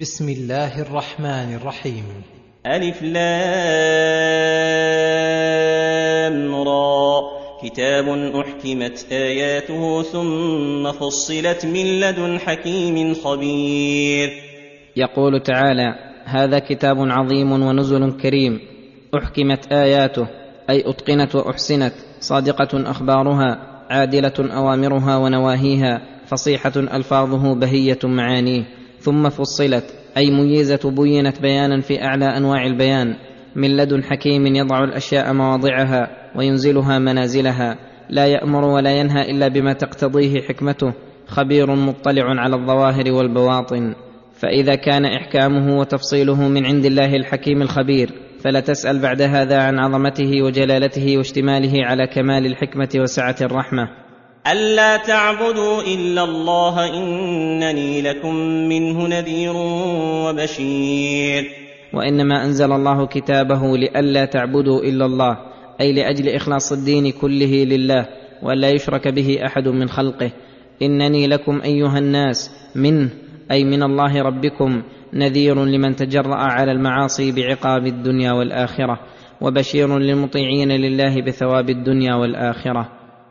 بسم الله الرحمن الرحيم. ألف لام را. كتاب أحكمت آياته ثم فصلت من لدن حكيم خبير. يقول تعالى هذا كتاب عظيم ونزل كريم. أحكمت آياته أي أتقنت وأحسنت. صادقة أخبارها عادلة أوامرها ونواهيها. فصيحة ألفاظه بهية معانيه. ثم فصلت أي ميزه بينت بيانا في أعلى أنواع البيان. من لدن حكيم يضع الأشياء مواضعها وينزلها منازلها. لا يأمر ولا ينهى إلا بما تقتضيه حكمته. خبير مطلع على الظواهر والبواطن. فإذا كان إحكامه وتفصيله من عند الله الحكيم الخبير فلا تسأل بعد هذا عن عظمته وجلالته واشتماله على كمال الحكمة وسعة الرحمة. ألا تعبدوا إلا الله إنني لكم منه نذير وبشير. وإنما أنزل الله كتابه لئلا تعبدوا إلا الله أي لأجل إخلاص الدين كله لله والا يشرك به أحد من خلقه. إنني لكم أيها الناس منه أي من الله ربكم نذير لمن تجرأ على المعاصي بعقاب الدنيا والآخرة وبشير للمطيعين لله بثواب الدنيا والآخرة.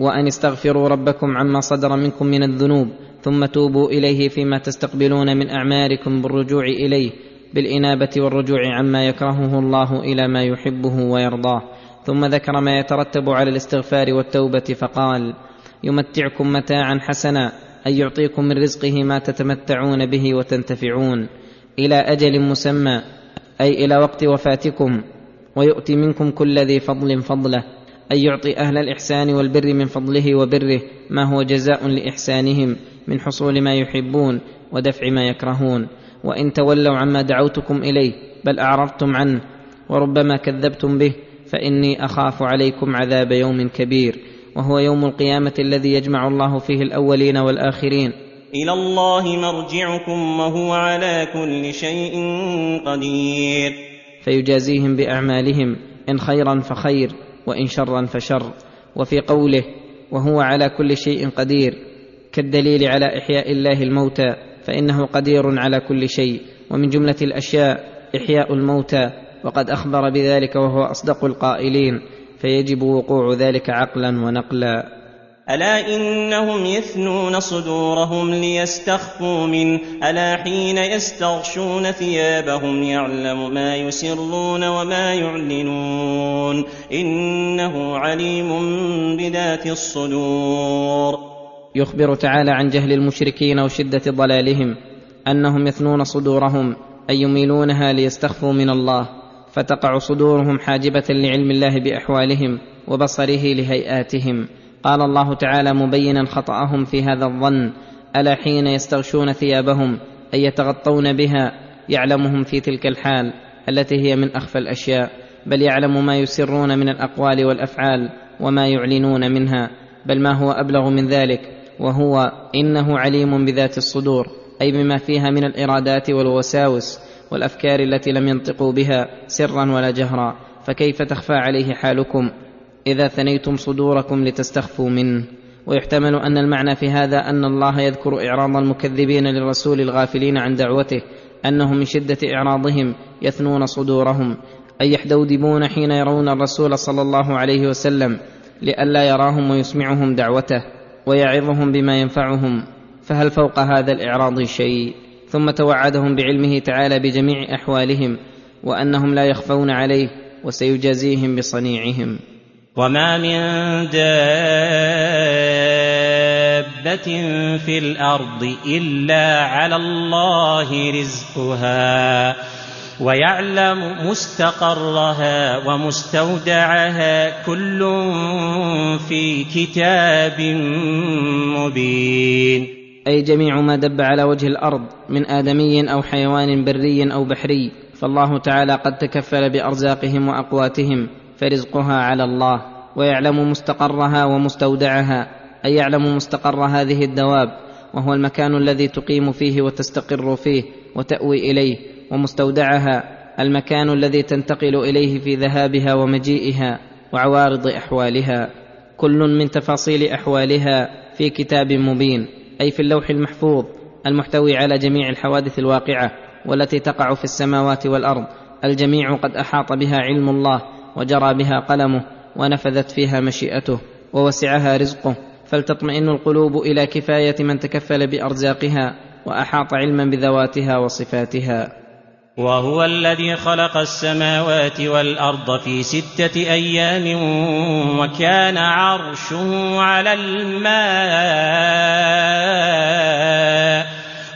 وأن استغفروا ربكم عما صدر منكم من الذنوب ثم توبوا إليه فيما تستقبلون من اعماركم بالرجوع إليه بالإنابة والرجوع عما يكرهه الله إلى ما يحبه ويرضاه. ثم ذكر ما يترتب على الاستغفار والتوبة فقال يمتعكم متاعا حسنا أي يعطيكم من رزقه ما تتمتعون به وتنتفعون. إلى أجل مسمى أي إلى وقت وفاتكم ويؤتي منكم كل ذي فضل فضله. اي يعطي أهل الإحسان والبر من فضله وبره ما هو جزاء لإحسانهم من حصول ما يحبون ودفع ما يكرهون. وإن تولوا عما دعوتكم إليه بل أعرضتم عنه وربما كذبتم به فإني أخاف عليكم عذاب يوم كبير. وهو يوم القيامة الذي يجمع الله فيه الأولين والآخرين. إلى الله مرجعكم وهو على كل شيء قدير. فيجازيهم بأعمالهم إن خيرا فخير. وإن شرا فشر. وفي قوله وهو على كل شيء قدير كالدليل على إحياء الله الموتى فإنه قدير على كل شيء. ومن جملة الأشياء إحياء الموتى وقد أخبر بذلك وهو أصدق القائلين فيجب وقوع ذلك عقلا ونقلا. ألا إنهم يثنون صدورهم ليستخفوا منه؟ ألا حين يستغشون ثيابهم يعلم ما يسرون وما يعلنون؟ إنه عليم بذات الصدور. يخبر تعالى عن جهل المشركين وشدة ضلالهم أنهم يثنون صدورهم أي يميلونها ليستخفوا من الله فتقع صدورهم حاجبة لعلم الله بأحوالهم وبصره لهيئاتهم. قال الله تعالى مبينا خطأهم في هذا الظن ألا حين يستغشون ثيابهم أي يتغطون بها يعلمهم في تلك الحال التي هي من أخفى الأشياء بل يعلم ما يسرون من الأقوال والأفعال وما يعلنون منها بل ما هو أبلغ من ذلك وهو إنه عليم بذات الصدور أي بما فيها من الإرادات والوساوس والأفكار التي لم ينطقوا بها سرا ولا جهرا فكيف تخفى عليه حالكم؟ إذا ثنيتم صدوركم لتستخفوا منه. ويحتمل أن المعنى في هذا أن الله يذكر إعراض المكذبين للرسول الغافلين عن دعوته أنهم من شدة إعراضهم يثنون صدورهم أي يحدودبون حين يرون الرسول صلى الله عليه وسلم لئلا يراهم ويسمعهم دعوته ويعظهم بما ينفعهم. فهل فوق هذا الإعراض شيء؟ ثم توعدهم بعلمه تعالى بجميع أحوالهم وأنهم لا يخفون عليه وسيجازيهم بصنيعهم. وما من دابة في الأرض إلا على الله رزقها ويعلم مستقرها ومستودعها كل في كتاب مبين أي جميع ما دب على وجه الأرض من آدمي أو حيوان بري أو بحري فالله تعالى قد تكفل بأرزاقهم وأقواتهم فرزقها على الله ويعلم مستقرها ومستودعها اي يعلم مستقر هذه الدواب وهو المكان الذي تقيم فيه وتستقر فيه وتاوي اليه ومستودعها المكان الذي تنتقل اليه في ذهابها ومجيئها وعوارض احوالها كل من تفاصيل احوالها في كتاب مبين أي في اللوح المحفوظ المحتوي على جميع الحوادث الواقعة والتي تقع في السماوات والأرض. الجميع قد أحاط بها علم الله وجرى بها قلمه ونفذت فيها مشيئته ووسعها رزقه فلتطمئن القلوب إلى كفاية من تكفل بأرزاقها وأحاط علما بذواتها وصفاتها. وهو الذي خلق السماوات والأرض في ستة أيام وكان عرشه على الماء.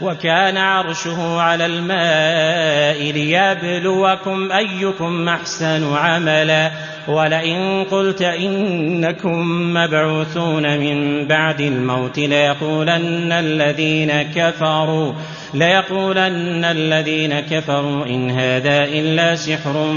وكان عرشه على الماء ليبلوكم أيكم أحسن عملا. ولئن قلت إنكم مبعوثون من بعد الموت ليقولن الذين كفروا ليقولن الذين كفروا إن هذا إلا سحر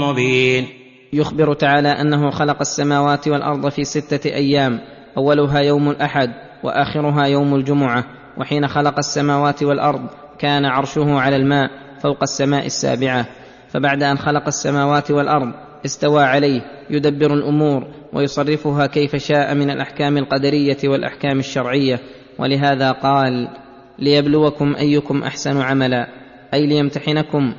مبين. يخبر تعالى أنه خلق السماوات والأرض في ستة أيام أولها يوم الأحد وآخرها يوم الجمعة. وحين خلق السماوات والأرض كان عرشه على الماء فوق السماء السابعة. فبعد أن خلق السماوات والأرض استوى عليه يدبر الأمور ويصرفها كيف شاء من الأحكام القدرية والأحكام الشرعية. ولهذا قال ليبلوكم أيكم أحسن عملا أي ليمتحنكم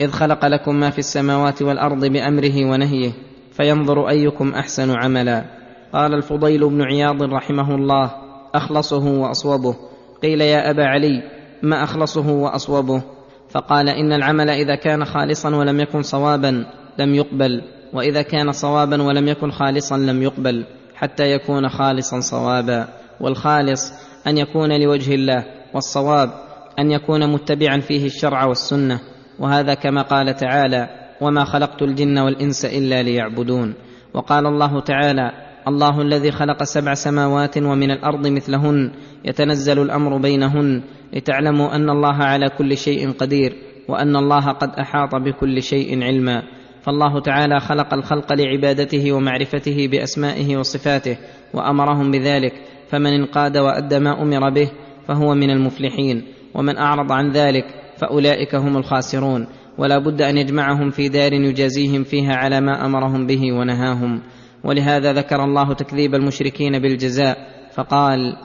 إذ خلق لكم ما في السماوات والأرض بأمره ونهيه فينظر أيكم أحسن عملا. قال الفضيل بن عياض رحمه الله أخلصه وأصوبه. قيل يا أبا علي ما أخلصه وأصوبه؟ فقال إن العمل إذا كان خالصا ولم يكن صوابا لم يقبل وإذا كان صوابا ولم يكن خالصا لم يقبل حتى يكون خالصا صوابا. والخالص أن يكون لوجه الله والصواب أن يكون متبعا فيه الشرع والسنة. وهذا كما قال تعالى وما خلقت الجن والإنس إلا ليعبدون وقال الله تعالى الله الذي خلق سبع سماوات ومن الأرض مثلهن يتنزل الأمر بينهن لتعلموا أن الله على كل شيء قدير وأن الله قد أحاط بكل شيء علما. فالله تعالى خلق الخلق لعبادته ومعرفته بأسمائه وصفاته وأمرهم بذلك فمن انقاد وأدى ما أمر به فهو من المفلحين. ومن أعرض عن ذلك فأولئك هم الخاسرون. ولا بد أن يجمعهم في دار يجازيهم فيها على ما أمرهم به ونهاهم. ولهذا ذكر الله تكذيب المشركين بالجزاء فقال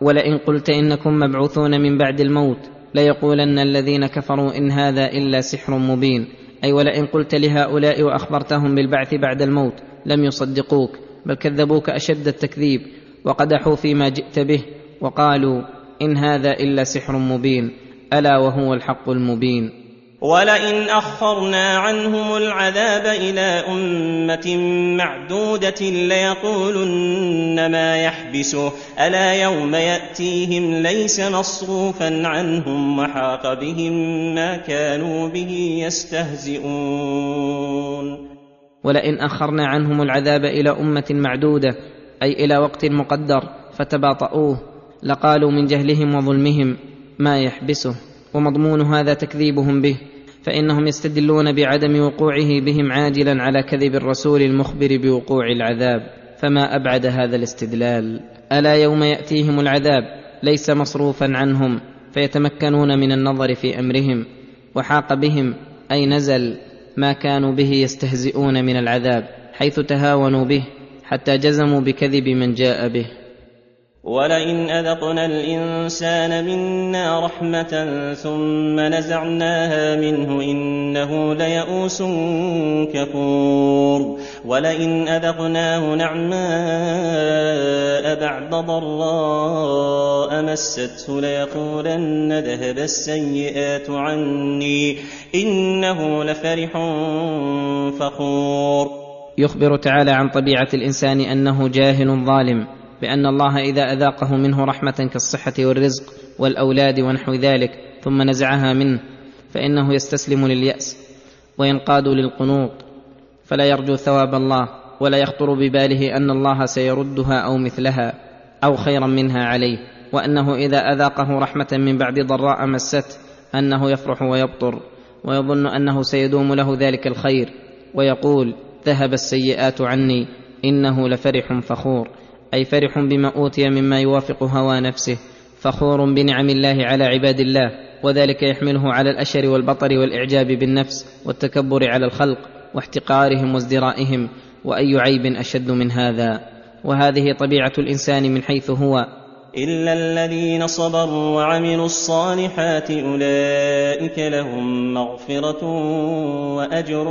ولئن قلت إنكم مبعوثون من بعد الموت ليقولن الذين كفروا إن هذا إلا سحر مبين. أي ولئن قلت لهؤلاء وأخبرتهم بالبعث بعد الموت لم يصدقوك بل كذبوك أشد التكذيب وقدحوا فيما جئت به وقالوا إن هذا إلا سحر مبين ألا وهو الحق المبين. ولئن أخرنا عنهم العذاب إلى أمة معدودة ليقولن ما يحبسه. ألا يوم يأتيهم ليس مصروفا عنهم وحاق بهم ما كانوا به يستهزئون. ولئن أخرنا عنهم العذاب إلى أمة معدودة أي إلى وقت مقدر فتباطؤوه. لقالوا من جهلهم وظلمهم ما يحبسه ومضمون هذا تكذيبهم به. فإنهم يستدلون بعدم وقوعه بهم عاجلا على كذب الرسول المخبر بوقوع العذاب فما أبعد هذا الاستدلال. ألا يوم يأتيهم العذاب؟ ليس مصروفا عنهم فيتمكنون من النظر في أمرهم. وحاق بهم أي نزل ما كانوا به يستهزئون من العذاب حيث تهاونوا به حتى جزموا بكذب من جاء به. ولئن اذقنا الانسان منا رحمه ثم نزعناها منه انه ليئوس كفور ولئن اذقناه نعماء بعد ضراء مسته ليقولن ذهب السيئات عني انه لفرح فخور يخبر تعالى عن طبيعه الانسان انه جاهل ظالم بأن الله إذا أذاقه منه رحمة كالصحة والرزق والأولاد ونحو ذلك ثم نزعها منه فإنه يستسلم لليأس وينقاد للقنوط فلا يرجو ثواب الله ولا يخطر بباله أن الله سيردها أو مثلها أو خيرا منها عليه وأنه إذا أذاقه رحمة من بعد ضراء مسته أنه يفرح ويبطر ويظن أنه سيدوم له ذلك الخير ويقول ذهب السيئات عني إنه لفرح فخور. أي فرح بما أوتي مما يوافق هوى نفسه فخور بنعم الله على عباد الله وذلك يحمله على الأشر والبطر والإعجاب بالنفس والتكبر على الخلق واحتقارهم وازدرائهم وأي عيب أشد من هذا؟ وهذه طبيعة الإنسان من حيث هو. إلا الذين صبروا وعملوا الصالحات أولئك لهم مغفرة وأجر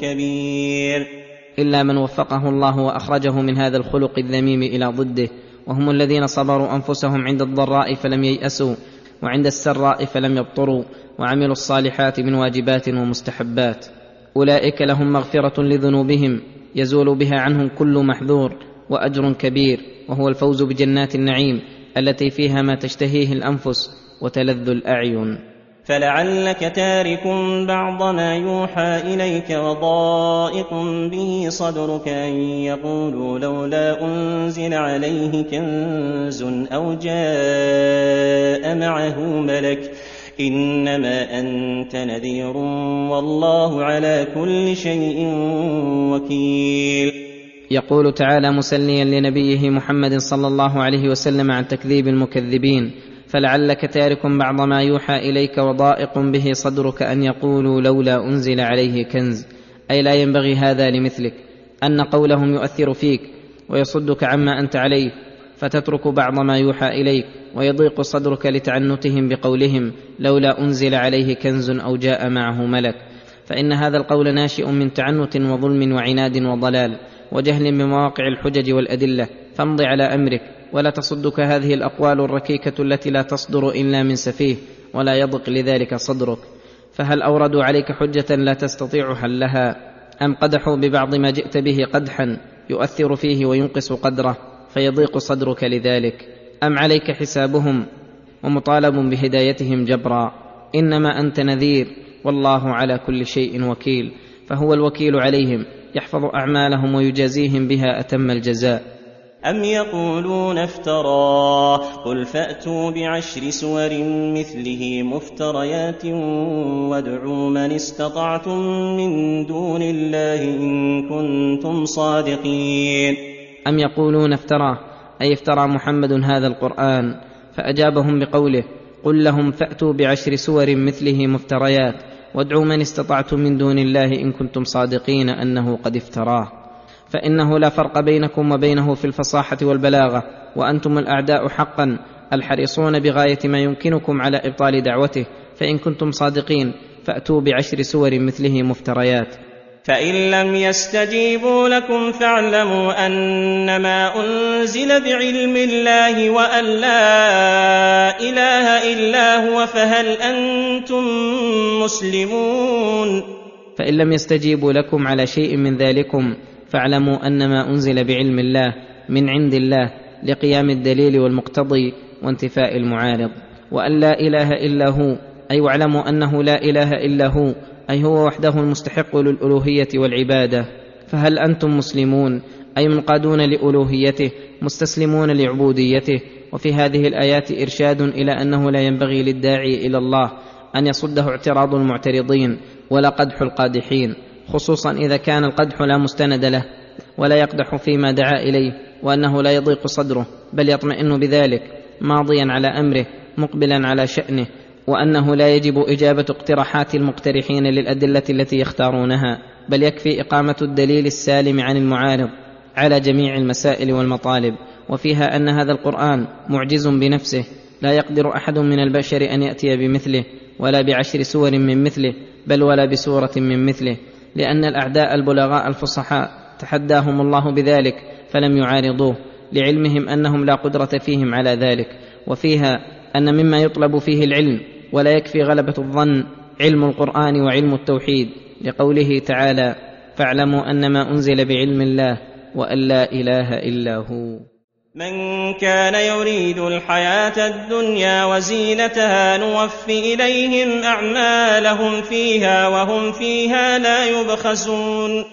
كبير. إلا من وفقه الله وأخرجه من هذا الخلق الذميم إلى ضده. وهم الذين صبروا أنفسهم عند الضراء فلم ييأسوا وعند السراء فلم يبطروا وعملوا الصالحات من واجبات ومستحبات. أولئك لهم مغفرة لذنوبهم يزول بها عنهم كل محذور وأجر كبير وهو الفوز بجنات النعيم التي فيها ما تشتهيه الأنفس وتلذ الأعين. فلعلك تارك بعض ما يوحى إليك وضائق به صدرك أن يقولوا لولا أنزل عليه كنز أو جاء معه ملك إنما أنت نذير والله على كل شيء وكيل. يقول تعالى مسليا لنبيه محمد صلى الله عليه وسلم عن تكذيب المكذبين فلعلك تارك بعض ما يوحى إليك وضائق به صدرك أن يقولوا لولا أنزل عليه كنز. أي لا ينبغي هذا لمثلك. أن قولهم يؤثر فيك ويصدك عما أنت عليه فتترك بعض ما يوحى إليك ويضيق صدرك لتعنتهم بقولهم لولا أنزل عليه كنز أو جاء معه ملك. فإن هذا القول ناشئ من تعنت وظلم وعناد وضلال وجهل بمواقع الحجج والأدلة. فامض على أمرك. ولا تصدك هذه الأقوال الركيكة التي لا تصدر إلا من سفيه ولا يضق لذلك صدرك. فهل اوردوا عليك حجة لا تستطيع حلها؟ أم قدحوا ببعض ما جئت به قدحا يؤثر فيه وينقص قدره فيضيق صدرك لذلك؟ أم عليك حسابهم ومطالب بهدايتهم جبرا؟ إنما أنت نذير والله على كل شيء وكيل. فهو الوكيل عليهم يحفظ أعمالهم ويجازيهم بها أتم الجزاء. أم يقولون افتراه قل فأتوا بعشر سور مثله مفتريات وادعوا من استطعتم من دون الله إن كنتم صادقين ام يقولون افتراه اي افترى محمد هذا القران فاجابهم بقوله قل لهم فاتوا بعشر سور مثله مفتريات وادعوا من استطعتم من دون الله ان كنتم صادقين انه قد افتراه فإنه لا فرق بينكم وبينه في الفصاحة والبلاغة وأنتم الأعداء حقا الحريصون بغاية ما يمكنكم على إبطال دعوته فإن كنتم صادقين فأتوا بعشر سور مثله مفتريات. فإن لم يستجيبوا لكم فاعلموا أنما أنزل بعلم الله وأن لا إله إلا هو فهل أنتم مسلمون؟ فإن لم يستجيبوا لكم على شيء من ذلكم فاعلموا أن ما أنزل بعلم الله من عند الله لقيام الدليل والمقتضي وانتفاء المعارض. وأن لا إله إلا هو أي واعلموا أنه لا إله إلا هو أي هو وحده المستحق للألوهية والعبادة. فهل أنتم مسلمون؟ أي منقادون لألوهيته؟ مستسلمون لعبوديته؟ وفي هذه الآيات إرشاد إلى أنه لا ينبغي للداعي إلى الله أن يصده اعتراض المعترضين ولا قدح القادحين. خصوصا إذا كان القدح لا مستند له ولا يقدح فيما دعا إليه وأنه لا يضيق صدره بل يطمئن بذلك ماضيا على أمره مقبلا على شأنه وأنه لا يجب إجابة اقتراحات المقترحين للأدلة التي يختارونها بل يكفي إقامة الدليل السالم عن المعارض على جميع المسائل والمطالب وفيها أن هذا القرآن معجز بنفسه لا يقدر أحد من البشر أن يأتي بمثله ولا بعشر سور من مثله بل ولا بسورة من مثله. لأن الأعداء البلغاء الفصحاء تحداهم الله بذلك فلم يعارضوه لعلمهم أنهم لا قدرة فيهم على ذلك وفيها أن مما يطلب فيه العلم ولا يكفي غلبة الظن علم القرآن وعلم التوحيد لقوله تعالى فاعلموا أنما أنزل بعلم الله وأن لا إله إلا هو. من كان يريد الحياة الدنيا وزينتها نوف إليهم أعمالهم فيها وهم فيها لا يبخسون.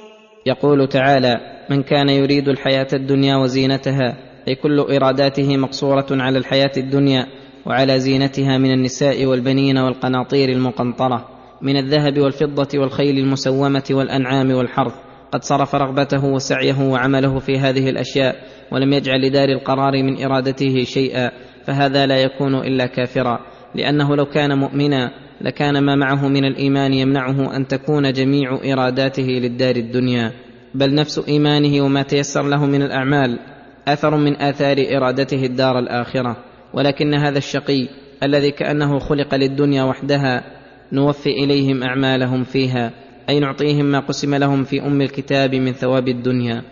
يقول تعالى من كان يريد الحياة الدنيا وزينتها أي كل إراداته مقصورة على الحياة الدنيا وعلى زينتها من النساء والبنين والقناطير المقنطرة من الذهب والفضة والخيل المسومة والأنعام والحرث قد صرف رغبته وسعيه وعمله في هذه الأشياء ولم يجعل لدار القرار من إرادته شيئا فهذا لا يكون إلا كافرا. لأنه لو كان مؤمنا لكان ما معه من الإيمان يمنعه أن تكون جميع إراداته للدار الدنيا. بل نفس إيمانه وما تيسر له من الأعمال أثر من آثار إرادته الدار الآخرة. ولكن هذا الشقي الذي كأنه خلق للدنيا وحدها نوفي إليهم أعمالهم فيها أي نعطيهم ما قسم لهم في أم الكتاب من ثواب الدنيا.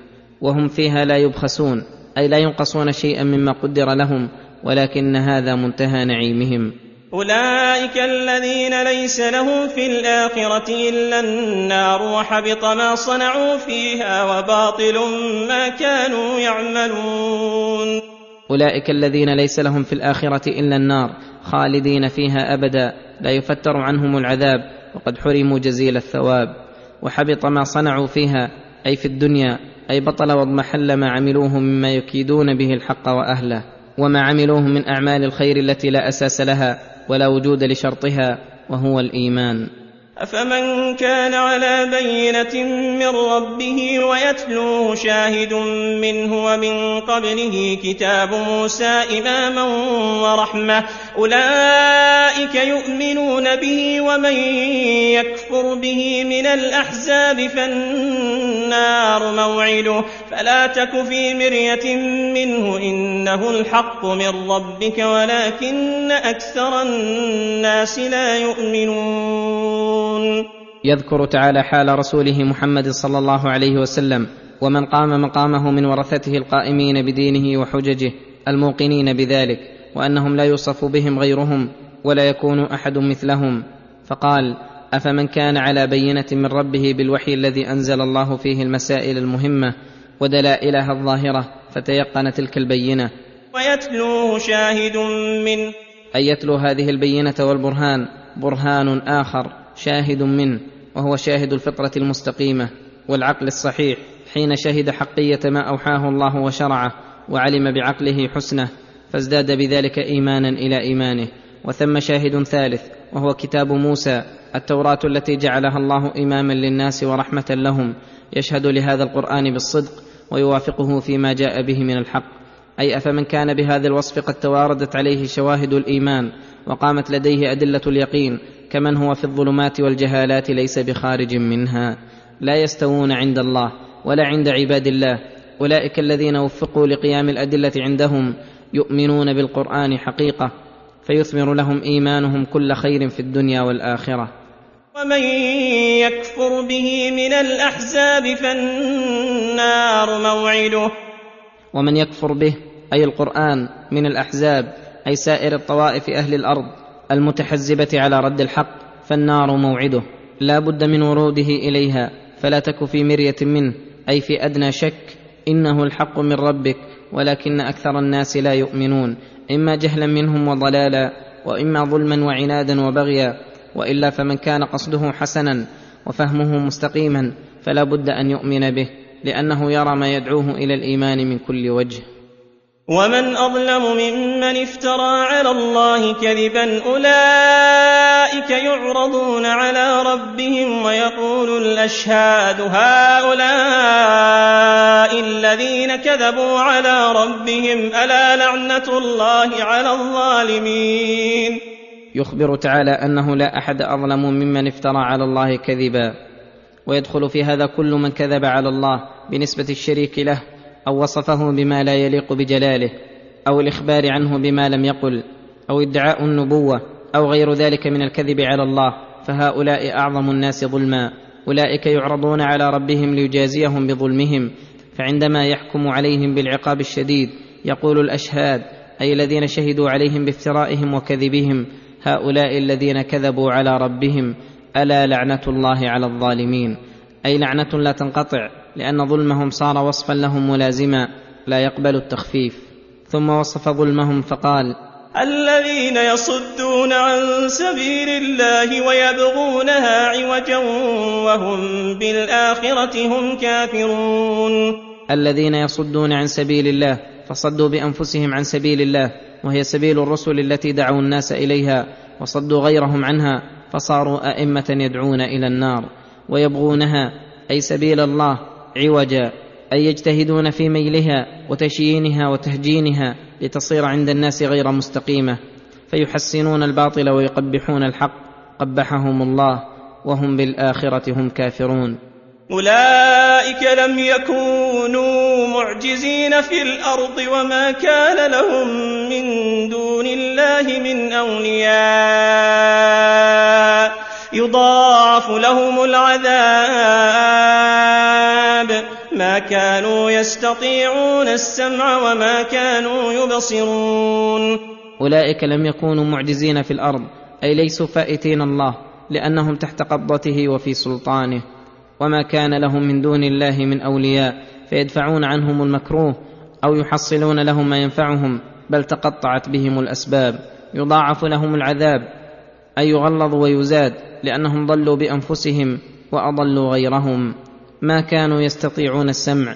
وهم فيها لا يبخسون أي لا ينقصون شيئا مما قدر لهم ولكن هذا منتهى نعيمهم. أولئك الذين ليس لهم في الآخرة إلا النار وحبط ما صنعوا فيها وباطل ما كانوا يعملون. أولئك الذين ليس لهم في الآخرة إلا النار خالدين فيها ابدا لا يفتر عنهم العذاب وقد حرموا جزيل الثواب. وحبط ما صنعوا فيها أي في الدنيا أي بطل واضمحل ما عملوه مما يكيدون به الحق وأهله وما عملوه من أعمال الخير التي لا أساس لها ولا وجود لشرطها وهو الإيمان. أفمن كان على بينة من ربه ويتلوه شاهد منه ومن قبله كتاب موسى إماما ورحمة أولئك يؤمنون به ومن يكفر به من الأحزاب فالنار موعده. فلا تك في مرية منه إنه الحق من ربك ولكن أكثر الناس لا يؤمنون. يذكر تعالى حال رسوله محمد صلى الله عليه وسلم ومن قام مقامه من ورثته القائمين بدينه وحججه الموقنين بذلك وأنهم لا يوصف بهم غيرهم ولا يكون أحد مثلهم. فقال أفمن كان على بينة من ربه بالوحي الذي أنزل الله فيه المسائل المهمة ودلائلها الظاهرة فتيقن تلك البينة. ويتلوه شاهد منه أي يتلو هذه البينة والبرهان؟ برهان آخر شاهد منه وهو شاهد الفطرة المستقيمة والعقل الصحيح حين شهد حقية ما أوحاه الله وشرعه وعلم بعقله حسنه فازداد بذلك إيمانا إلى إيمانه. وثم شاهد ثالث وهو كتاب موسى التوراة التي جعلها الله إماما للناس ورحمة لهم يشهد لهذا القرآن بالصدق ويوافقه فيما جاء به من الحق. أي أفمن كان بهذا الوصف قد تواردت عليه شواهد الإيمان وقامت لديه أدلة اليقين كمن هو في الظلمات والجهالات ليس بخارج منها. لا يستوون عند الله ولا عند عباد الله. أولئك الذين وفقوا لقيام الأدلة عندهم يؤمنون بالقرآن حقيقة فيثمر لهم إيمانهم كل خير في الدنيا والآخرة. ومن يكفر به من الأحزاب فالنار موعده. ومن يكفر به أي القرآن من الأحزاب أي سائر الطوائف أهل الأرض المتحزبة على رد الحق فالنار موعده. لا بد من وروده إليها فلا تك في مرية منه أي في أدنى شك إنه الحق من ربك ولكن أكثر الناس لا يؤمنون. إما جهلا منهم وضلالا وإما ظلما وعنادا وبغيا وإلا فمن كان قصده حسنا وفهمه مستقيما فلا بد أن يؤمن به لأنه يرى ما يدعوه إلى الإيمان من كل وجه. ومن أظلم ممن افترى على الله كذبا أولئك يعرضون على ربهم ويقول الأشهاد هؤلاء الذين كذبوا على ربهم ألا لعنة الله على الظالمين؟ يخبر تعالى أنه لا أحد أظلم ممن افترى على الله كذبا. ويدخل في هذا كل من كذب على الله بنسبة الشريك له أو وصفه بما لا يليق بجلاله أو الإخبار عنه بما لم يقل أو ادعاء النبوة أو غير ذلك من الكذب على الله فهؤلاء أعظم الناس ظلما. أولئك يعرضون على ربهم ليجازيهم بظلمهم فعندما يحكم عليهم بالعقاب الشديد يقول الأشهاد أي الذين شهدوا عليهم بافترائهم وكذبهم هؤلاء الذين كذبوا على ربهم ألا لعنة الله على الظالمين. أي لعنة لا تنقطع لأن ظلمهم صار وصفا لهم ملازما لا يقبل التخفيف. ثم وصف ظلمهم فقال الذين يصدون عن سبيل الله ويبغونها عوجا وهم بالآخرة هم كافرون. الذين يصدون عن سبيل الله فصدوا بأنفسهم عن سبيل الله وهي سبيل الرسل التي دعوا الناس إليها وصدوا غيرهم عنها فصاروا أئمة يدعون إلى النار ويبغونها أي سبيل الله عوجا أي يجتهدون في ميلها وتشيينها وتهجينها لتصير عند الناس غير مستقيمة فيحسنون الباطل ويقبحون الحق قبحهم الله وهم بالآخرة هم كافرون. أولئك لم يكونوا معجزين في الأرض وما كان لهم من دون الله من أولياء. يضاعف لهم العذاب. ما كانوا يستطيعون السمع وما كانوا يبصرون. أولئك لم يكونوا معجزين في الأرض أي ليسوا فائتين الله لأنهم تحت قبضته وفي سلطانه. وما كان لهم من دون الله من اولياء فيدفعون عنهم المكروه أو يحصلون لهم ما ينفعهم بل تقطعت بهم الاسباب يضاعف لهم العذاب اي يغلظ ويزاد لانهم ضلوا بانفسهم واضلوا غيرهم ما كانوا يستطيعون السمع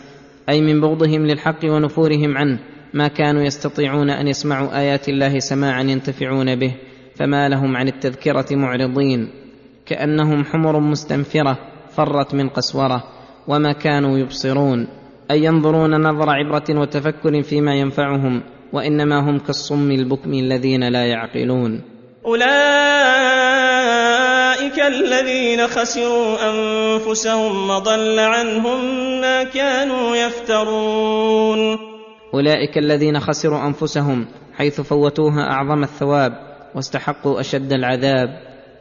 اي من بغضهم للحق ونفورهم عنه ما كانوا يستطيعون ان يسمعوا ايات الله سماعا ينتفعون به فما لهم عن التذكره معرضين كانهم حمر مستنفره فرت من قسورة وما كانوا يبصرون أي ينظرون نظر عبرة وتفكر فيما ينفعهم وإنما هم كالصم البكم الذين لا يعقلون. أولئك الذين خسروا أنفسهم وضل عنهم ما كانوا يفترون. أولئك الذين خسروا أنفسهم حيث فوتوها أعظم الثواب واستحقوا أشد العذاب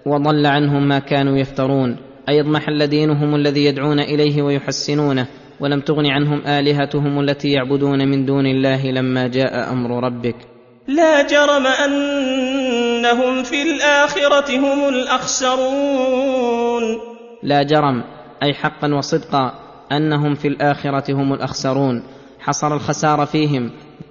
وضل عنهم ما كانوا يفترون. أي اضمحل دينهم الذي يدعون إليه ويحسنونه ولم تغن عنهم آلهتهم التي يعبدون من دون الله لما جاء أمر ربك. لا جرم أنهم في الآخرة هم الأخسرون. لا جرم أي حقا وصدقا أنهم في الآخرة هم الأخسرون. حصر الخسار فيهم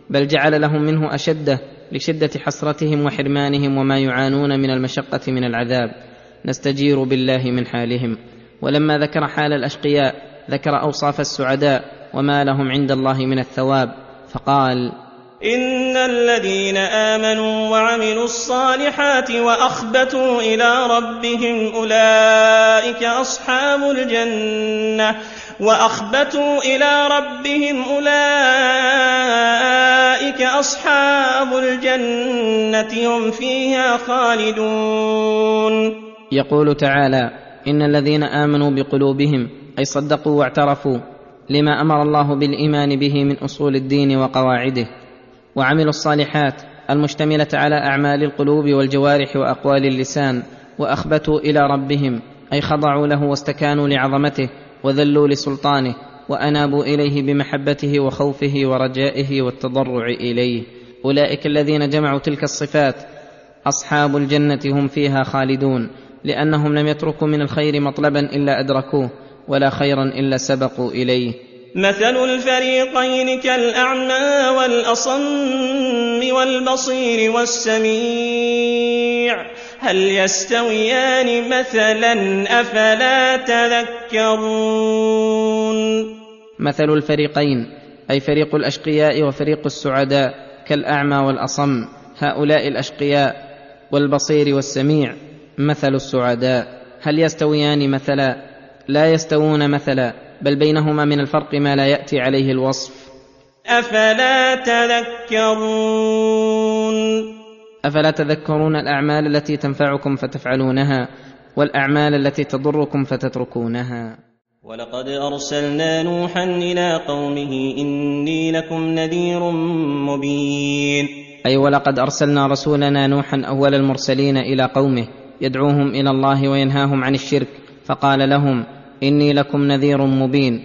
بل جعل لهم منه أشده لشدة حسرتهم وحرمانهم وما يعانون من المشقة من العذاب. نستجير بالله من حالهم. ولما ذكر حال الأشقياء ذكر أوصاف السعداء وما لهم عند الله من الثواب فقال إن الذين آمنوا وعملوا الصالحات وأخبتوا إلى ربهم أولئك أصحاب الجنة وأخبتوا إلى ربهم أولئك أصحاب الجنة هم فيها خالدون. يقول تعالى إن الذين آمنوا بقلوبهم أي صدقوا واعترفوا لما أمر الله بالإيمان به من أصول الدين وقواعده وعملوا الصالحات المشتملة على أعمال القلوب والجوارح وأقوال اللسان وأخبتوا إلى ربهم أي خضعوا له واستكانوا لعظمته وذلوا لسلطانه وأنابوا إليه بمحبته وخوفه ورجائه والتضرع إليه. أولئك الذين جمعوا تلك الصفات أصحاب الجنة هم فيها خالدون. لأنهم لم يتركوا من الخير مطلبا إلا أدركوه ولا خيرا إلا سبقوا إليه. مثل الفريقين كالأعمى والأصم والبصير والسميع. هل يستويان مثلا أفلا تذكرون؟ مثل الفريقين أي فريق الأشقياء وفريق السعداء كالأعمى والأصم هؤلاء الأشقياء والبصير والسميع. مثل السعداء. هل يستويان مثلا؟ لا يستوون مثلا بل بينهما من الفرق ما لا يأتي عليه الوصف. أفلا تذكرون؟ أفلا تذكرون الأعمال التي تنفعكم فتفعلونها والأعمال التي تضركم فتتركونها. ولقد أرسلنا نوحا إلى قومه إني لكم نذير مبين. أي ولقد أرسلنا رسولنا نوحا أول المرسلين إلى قومه يدعوهم إلى الله وينهاهم عن الشرك فقال لهم إني لكم نذير مبين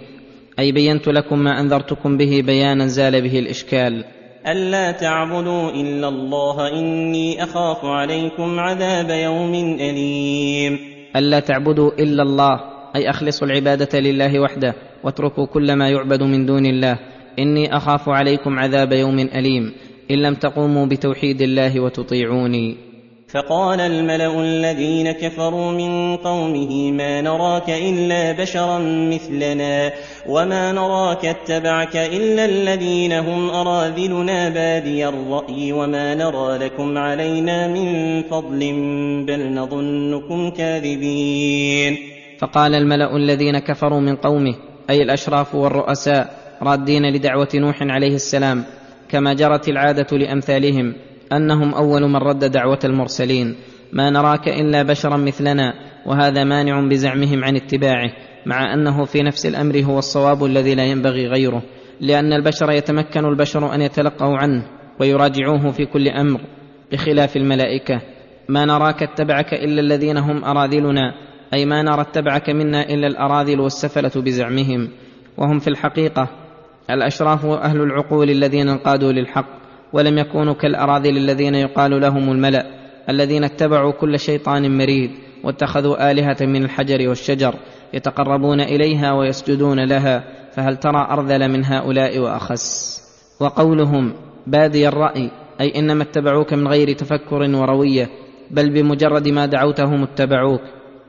أي بينت لكم ما أنذرتكم به بيانا زال به الإشكال. ألا تعبدوا إلا الله إني أخاف عليكم عذاب يوم أليم. ألا تعبدوا إلا الله أي أخلصوا العبادة لله وحده واتركوا كل ما يعبد من دون الله. إني أخاف عليكم عذاب يوم أليم إن لم تقوموا بتوحيد الله وتطيعوني. فقال الملأ الذين كفروا من قومه ما نراك إلا بشرا مثلنا وما نراك اتبعك إلا الذين هم أراذلنا بادي الرأي وما نرى لكم علينا من فضل بل نظنكم كاذبين. فقال الملأ الذين كفروا من قومه أي الأشراف والرؤساء رادين لدعوة نوح عليه السلام كما جرت العادة لأمثالهم. أنهم أول من رد دعوة المرسلين. ما نراك إلا بشرا مثلنا وهذا مانع بزعمهم عن اتباعه مع أنه في نفس الأمر هو الصواب الذي لا ينبغي غيره. لأن البشر يتمكن البشر أن يتلقوا عنه ويراجعوه في كل أمر بخلاف الملائكة. ما نراك اتبعك إلا الذين هم أراذلنا أي ما نرى اتبعك منا إلا الأراذل والسفلة بزعمهم. وهم في الحقيقة الأشراف وأهل العقول الذين انقادوا للحق. ولم يكونوا كالأراذل الذين يقال لهم الملأ الذين اتبعوا كل شيطان مريد واتخذوا آلهة من الحجر والشجر يتقربون إليها ويسجدون لها فهل ترى أرذل من هؤلاء وأخس؟ وقولهم بادي الرأي أي إنما اتبعوك من غير تفكر وروية بل بمجرد ما دعوتهم اتبعوك.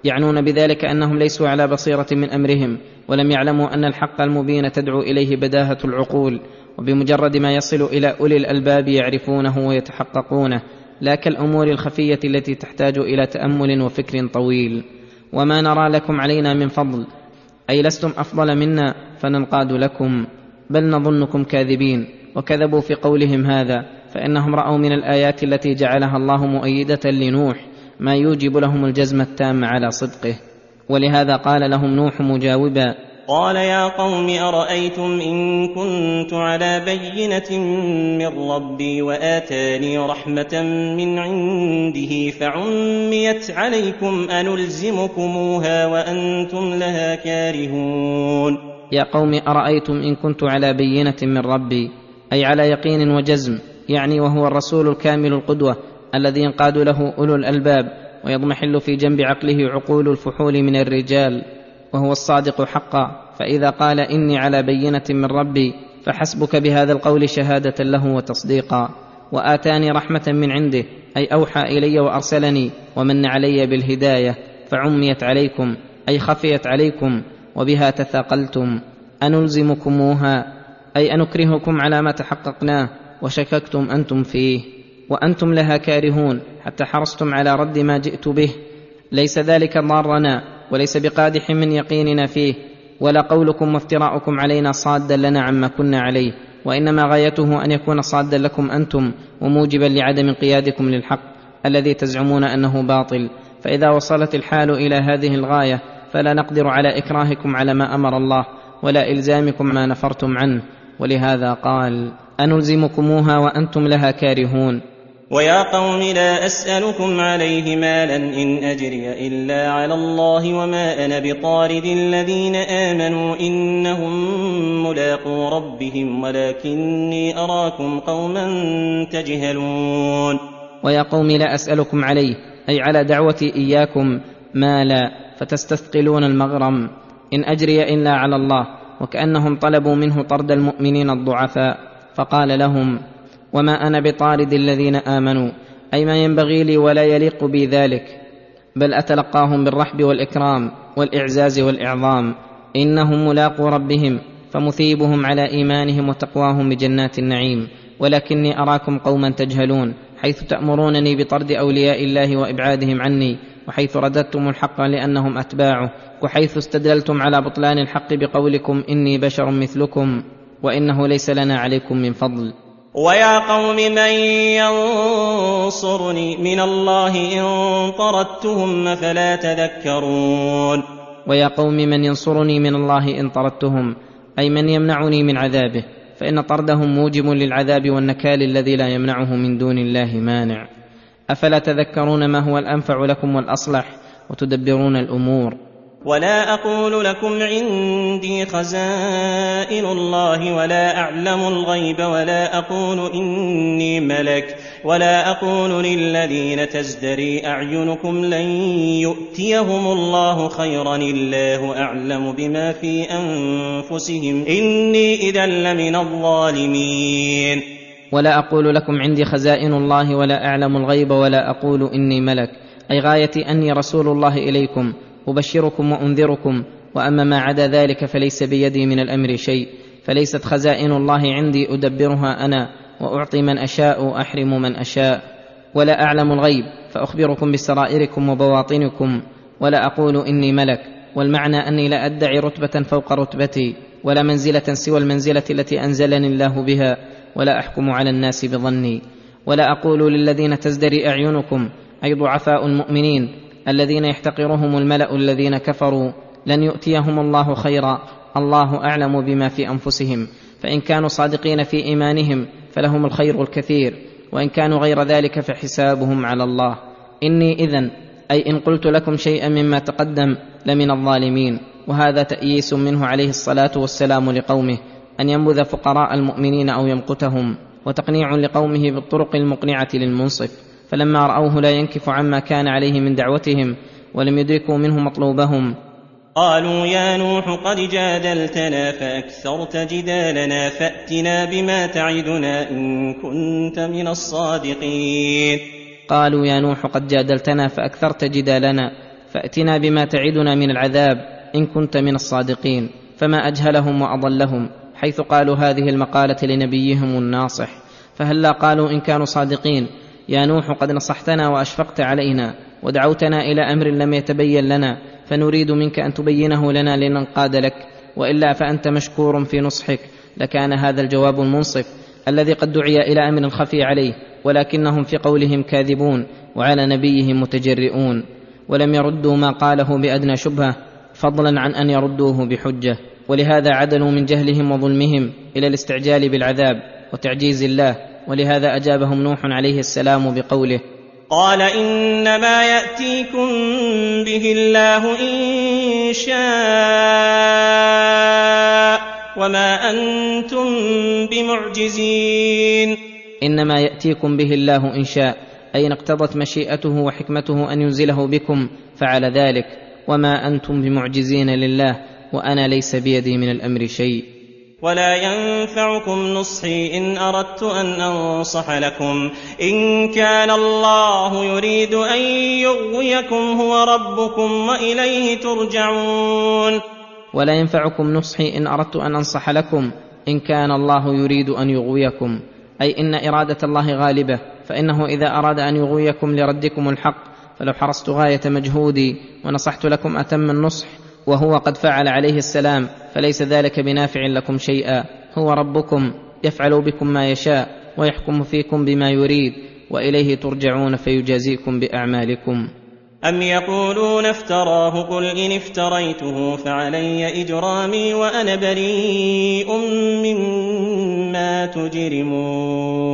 يعنون بذلك أنهم ليسوا على بصيرة من أمرهم ولم يعلموا أن الحق المبين تدعو إليه بداهة العقول وبمجرد ما يصل إلى أولي الألباب يعرفونه ويتحققونه لا كالأمور الخفية التي تحتاج إلى تأمل وفكر طويل. وما نرى لكم علينا من فضل أي لستم أفضل منا فننقاد لكم بل نظنكم كاذبين. وكذبوا في قولهم هذا فإنهم رأوا من الآيات التي جعلها الله مؤيدة لنوح ما يوجب لهم الجزم التام على صدقه. ولهذا قال لهم نوح مجاوبا قال يا قوم أرأيتم إن كنت على بينة من ربي وآتاني رحمة من عنده فعميت عليكم أنلزمكموها وأنتم لها كارهون. يا قوم أرأيتم إن كنت على بينة من ربي أي على يقين وجزم يعني وهو الرسول الكامل القدوة الذي ينقاد له أولو الألباب ويضمحل في جنب عقله عقول الفحول من الرجال وهو الصادق حقا. فإذا قال إني على بينة من ربي فحسبك بهذا القول شهادة له وتصديقا. وآتاني رحمة من عنده أي أوحى إلي وأرسلني ومن علي بالهداية فعميت عليكم أي خفيت عليكم وبها تثاقلتم. أنلزمكموها أي أنكرهكم على ما تحققناه وشككتم أنتم فيه. وأنتم لها كارهون حتى حرصتم على رد ما جئت به. ليس ذلك ضارنا وليس بقادح من يقيننا فيه. ولا قولكم وافتراؤكم علينا صادا لنا عما كنا عليه. وإنما غايته أن يكون صادا لكم أنتم وموجبا لعدم انقيادكم للحق الذي تزعمون أنه باطل. فإذا وصلت الحال إلى هذه الغاية فلا نقدر على إكراهكم على ما أمر الله ولا إلزامكم ما نفرتم عنه. ولهذا قال أنلزمكموها وأنتم لها كارهون. ويا قوم لا أسألكم عليه مالا إن أجري إلا على الله وما أنا بطارد الذين آمنوا إنهم ملاقو ربهم ولكني أراكم قوما تجهلون. ويا قوم لا أسألكم عليه أي على دعوتي إياكم مالا فتستثقلون المغرم إن أجري إلا على الله وكأنهم طلبوا منه طرد المؤمنين الضعفاء فقال لهم وما أنا بطارد الذين آمنوا أي ما ينبغي لي ولا يليق بي ذلك بل أتلقاهم بالرحب والإكرام والإعزاز والإعظام إنهم ملاقو ربهم فمثيبهم على إيمانهم وتقواهم بجنات النعيم ولكني أراكم قوما تجهلون حيث تأمرونني بطرد أولياء الله وإبعادهم عني وحيث رددتم الحق لأنهم أتباعه وحيث استدللتم على بطلان الحق بقولكم إني بشر مثلكم وإنه ليس لنا عليكم من فضل. ويا قوم من ينصرني؟ من الله إن طردتهم فلا تذكرون. ويا قوم من ينصرني؟ من الله إن طردتهم. أي من يمنعني من عذابه. فإن طردهم موجب للعذاب والنكال الذي لا يمنعه من دون الله مانع. أفلا تذكرون ما هو الأنفع لكم والأصلح؟ وتدبرون الأمور. ولا أقول لكم عندي خزائن الله ولا أعلم الغيب ولا أقول إني ملك ولا أقول للذين تزدري أعينكم لن يؤتيهم الله خيرا الله أعلم بما في أنفسهم إني اذا لمن الظالمين. ولا أقول لكم عندي خزائن الله ولا أعلم الغيب ولا أقول إني ملك. أي غايتي أني رسول الله إليكم. أبشركم وأنذركم وأما ما عدا ذلك فليس بيدي من الأمر شيء فليست خزائن الله عندي أدبرها أنا وأعطي من أشاء وأحرم من أشاء. ولا أعلم الغيب فأخبركم بسرائركم وبواطنكم ولا أقول إني ملك والمعنى أني لا أدعي رتبة فوق رتبتي ولا منزلة سوى المنزلة التي أنزلني الله بها ولا أحكم على الناس بظني. ولا أقول للذين تزدري أعينكم أي ضعفاء المؤمنين الذين يحتقرهم الملأ الذين كفروا لن يؤتيهم الله خيرا. الله أعلم بما في أنفسهم. فإن كانوا صادقين في إيمانهم فلهم الخير الكثير. وإن كانوا غير ذلك فحسابهم على الله. إني إذن أي إن قلت لكم شيئا مما تقدم لمن الظالمين. وهذا تأييس منه عليه الصلاة والسلام لقومه أن ينبذ فقراء المؤمنين أو يمقتهم. وتقنيع لقومه بالطرق المقنعة للمنصف. فلما رأوه لا ينكف عما كان عليه من دعوتهم ولم يدركوا منه مطلوبهم. قالوا يا نوح قد جادلتنا فأكثرت جدالنا فأتنا بما تعدنا إن كنت من الصادقين. قالوا يا نوح قد جادلتنا فأكثرت جدالنا فأتنا بما تعدنا من العذاب إن كنت من الصادقين. فما أجهلهم وأضلهم حيث قالوا هذه المقالة لنبيهم الناصح. فهلا قالوا إن كانوا صادقين يا نوح قد نصحتنا وأشفقت علينا ودعوتنا إلى أمر لم يتبين لنا فنريد منك أن تبينه لنا لننقاد لك وإلا فأنت مشكور في نصحك لكان هذا الجواب المنصف الذي قد دعي إلى أمر خفي عليه ولكنهم في قولهم كاذبون وعلى نبيهم متجرئون ولم يردوا ما قاله بأدنى شبهة فضلا عن أن يردوه بحجة ولهذا عدلوا من جهلهم وظلمهم إلى الاستعجال بالعذاب وتعجيز الله. ولهذا أجابهم نوح عليه السلام بقوله قال إنما يأتيكم به الله إن شاء وما أنتم بمعجزين. إنما يأتيكم به الله إن شاء أي إن اقتضت مشيئته وحكمته أن ينزله بكم فعل ذلك وما أنتم بمعجزين لله وأنا ليس بيدي من الأمر شيء. ولا ينفعكم نصحي ان اردت ان انصح لكم ان كان الله يريد ان يغويكم هو ربكم واليه ترجعون ولا ينفعكم نصحي ان اردت ان انصح لكم ان كان الله يريد ان يغويكم اي ان اراده الله غالبه فانه اذا اراد ان يغويكم لردكم الحق فلو حرصت غايه مجهودي ونصحت لكم اتم النصح وهو قد فعل عليه السلام فليس ذلك بنافع لكم شيئا. هو ربكم يفعل بكم ما يشاء ويحكم فيكم بما يريد وإليه ترجعون فيجازيكم بأعمالكم. أم يقولون افتراه قل إن افتريته فعلي إجرامي وأنا بريء مما تجرمون.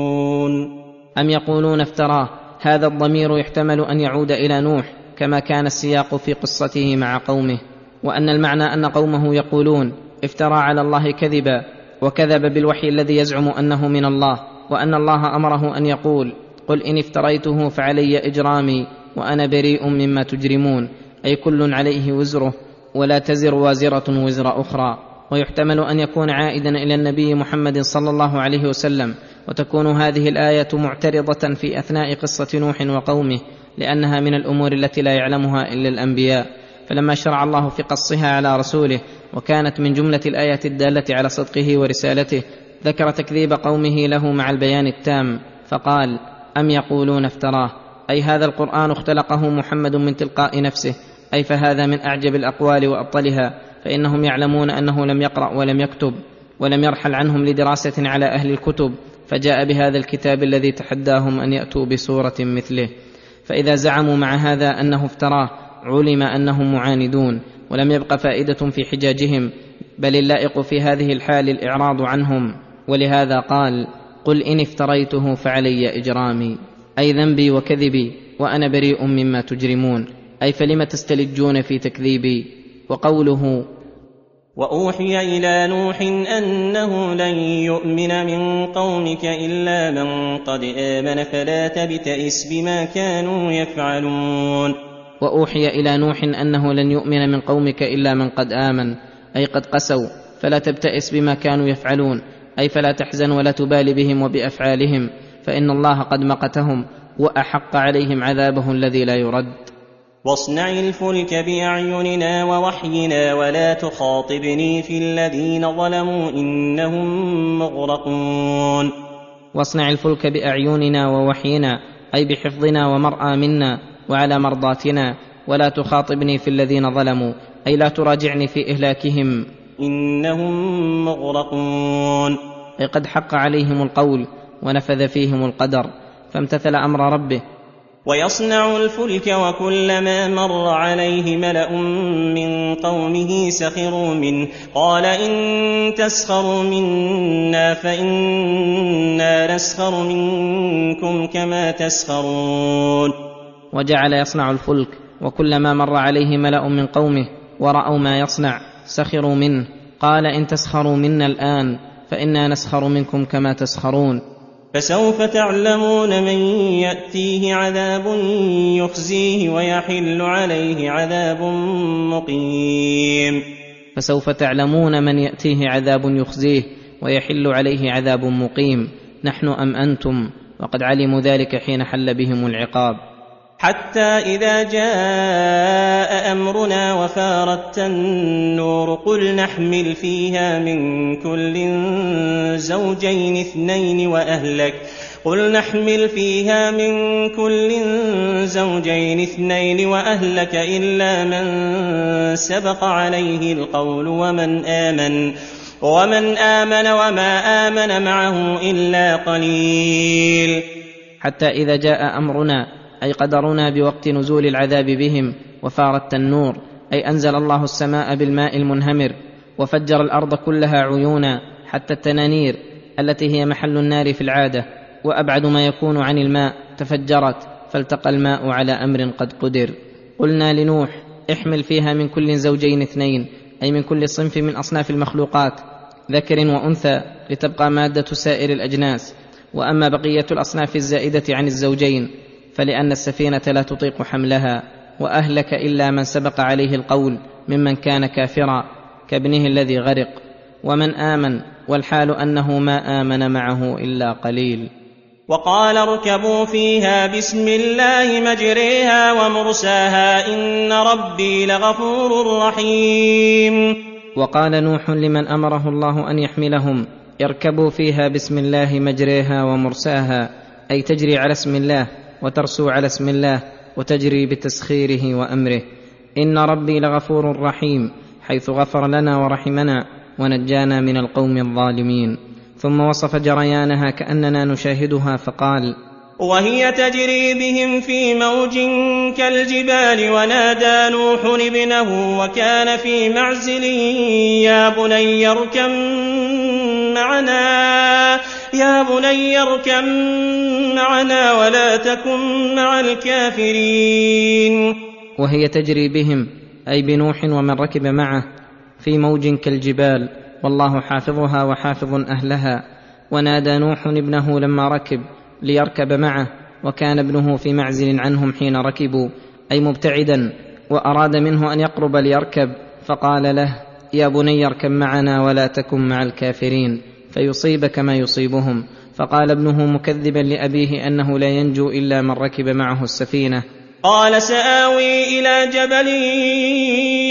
أم يقولون افتراه هذا الضمير يحتمل أن يعود إلى نوح كما كان السياق في قصته مع قومه. وأن المعنى أن قومه يقولون افترى على الله كذبا وكذب بالوحي الذي يزعم أنه من الله وأن الله أمره أن يقول قل إن افتريته فعلي إجرامي وأنا بريء مما تجرمون أي كل عليه وزره ولا تزر وازرة وزر أخرى ويحتمل أن يكون عائدا إلى النبي محمد صلى الله عليه وسلم وتكون هذه الآية معترضة في أثناء قصة نوح وقومه لأنها من الأمور التي لا يعلمها إلا الأنبياء فلما شرع الله في قصها على رسوله وكانت من جملة الآيات الدالة على صدقه ورسالته ذكر تكذيب قومه له مع البيان التام فقال أم يقولون افتراه؟ أي هذا القرآن اختلقه محمد من تلقاء نفسه أي فهذا من أعجب الأقوال وأبطلها فإنهم يعلمون أنه لم يقرأ ولم يكتب ولم يرحل عنهم لدراسة على أهل الكتب فجاء بهذا الكتاب الذي تحداهم أن يأتوا بسوره مثله. فإذا زعموا مع هذا أنه افتراه علم أنهم معاندون ولم يبق فائدة في حجاجهم بل اللائق في هذه الحال الإعراض عنهم. ولهذا قال قل إن افتريته فعلي إجرامي أي ذنبي وكذبي وأنا بريء مما تجرمون أي فلم تستلجون في تكذيبي؟ وقوله وأوحي إلى نوح أنه لن يؤمن من قومك إلا من قد آمن فلا تبتئس بما كانوا يفعلون. وأوحي إلى نوح أنه لن يؤمن من قومك إلا من قد آمن أي قد قسوا فلا تبتئس بما كانوا يفعلون أي فلا تحزن ولا تبال بهم وبأفعالهم فإن الله قد مقتهم وأحق عليهم عذابه الذي لا يرد. واصنع الفلك بأعيننا ووحينا ولا تخاطبني في الذين ظلموا إنهم مغرقون. واصنع الفلك بأعيننا ووحينا أي بحفظنا ومرأى منا وعلى مرضاتنا ولا تخاطبني في الذين ظلموا أي لا تراجعني في إهلاكهم. إنهم مغرقون. أي قد حق عليهم القول ونفذ فيهم القدر فامتثل أمر ربه. ويصنع الفلك وكلما مر عليه ملأ من قومه سخروا منه. قال إن تسخروا منا فإنا نسخر منكم كما تسخرون. وجعل يصنع الفلك وكلما مر عليه ملأ من قومه ورأوا ما يصنع سخروا منه. قال إن تسخروا منا الآن فإنا نسخر منكم كما تسخرون. فسوف تعلمون من يأتيه عذاب يخزيه ويحل عليه عذاب مقيم. فسوف تعلمون من يأتيه عذاب يخزيه ويحل عليه عذاب مقيم. نحن أم أنتم؟ وقد علموا ذلك حين حل بهم العقاب. حتى إذا جاء أمرنا وفارت النور قل نحمل فيها من كل زوجين اثنين وأهلك قل نحمل فيها من كل زوجين اثنين وأهلك إلا من سبق عليه القول ومن آمن ومن آمن وما آمن معه إلا قليل. حتى إذا جاء أمرنا أي قدرنا بوقت نزول العذاب بهم وفار التنور أي أنزل الله السماء بالماء المنهمر وفجر الأرض كلها عيونا حتى التنانير التي هي محل النار في العادة وأبعد ما يكون عن الماء تفجرت فالتقى الماء على أمر قد قدر. قلنا لنوح احمل فيها من كل زوجين اثنين أي من كل صنف من أصناف المخلوقات ذكر وأنثى لتبقى مادة سائر الأجناس. وأما بقية الأصناف الزائدة عن الزوجين فلأن السفينة لا تطيق حملها وأهلك إلا من سبق عليه القول ممن كان كافرا كابنه الذي غرق ومن آمن والحال أنه ما آمن معه إلا قليل. وقال اركبوا فيها بسم الله مجريها ومرساها إن ربي لغفور رحيم. وقال نوح لمن أمره الله أن يحملهم اركبوا فيها بسم الله مجريها ومرساها أي تجري على اسم الله وترسو على اسم الله وتجري بتسخيره وأمره. إن ربي لغفور رحيم حيث غفر لنا ورحمنا ونجانا من القوم الظالمين. ثم وصف جريانها كأننا نشاهدها فقال وهي تجري بهم في موج كالجبال ونادى نوح ابنه وكان في معزل يا بني اركم معنا يا بني اركم معنا ولا تكن مع الكافرين. وهي تجري بهم أي بنوح ومن ركب معه في موج كالجبال والله حافظها وحافظ أهلها. ونادى نوح ابنه لما ركب ليركب معه وكان ابنه في معزل عنهم حين ركبوا أي مبتعدا وأراد منه أن يقرب ليركب فقال له يا بني اركب معنا ولا تكن مع الكافرين فيصيبك ما يصيبهم. فقال ابنه مكذبا لأبيه أنه لا ينجو إلا من ركب معه السفينة. قال سآوي إلى جبل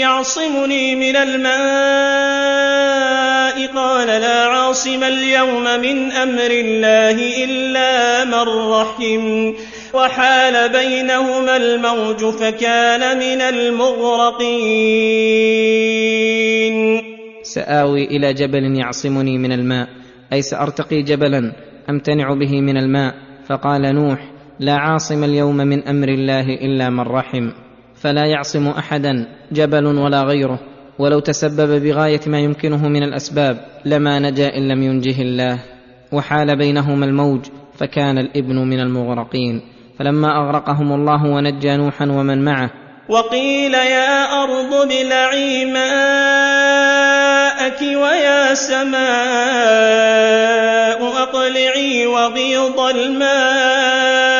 يعصمني من الماء. قال لا عاصم اليوم من أمر الله إلا من رحم. وحال بينهما الموج فكان من المغرقين. سآوي إلى جبل يعصمني من الماء. أي سأرتقي جبلا أمتنع به من الماء. فقال نوح لا عاصم اليوم من أمر الله إلا من رحم فلا يعصم أحدا جبل ولا غيره. ولو تسبب بغاية ما يمكنه من الأسباب لما نجا إن لم ينجه الله. وحال بينهما الموج فكان الإبن من المغرقين. فلما أغرقهم الله ونجى نوحا ومن معه. وقيل يا أرض ابلعي ماءك ويا سماء أقلعي وغيض الماء.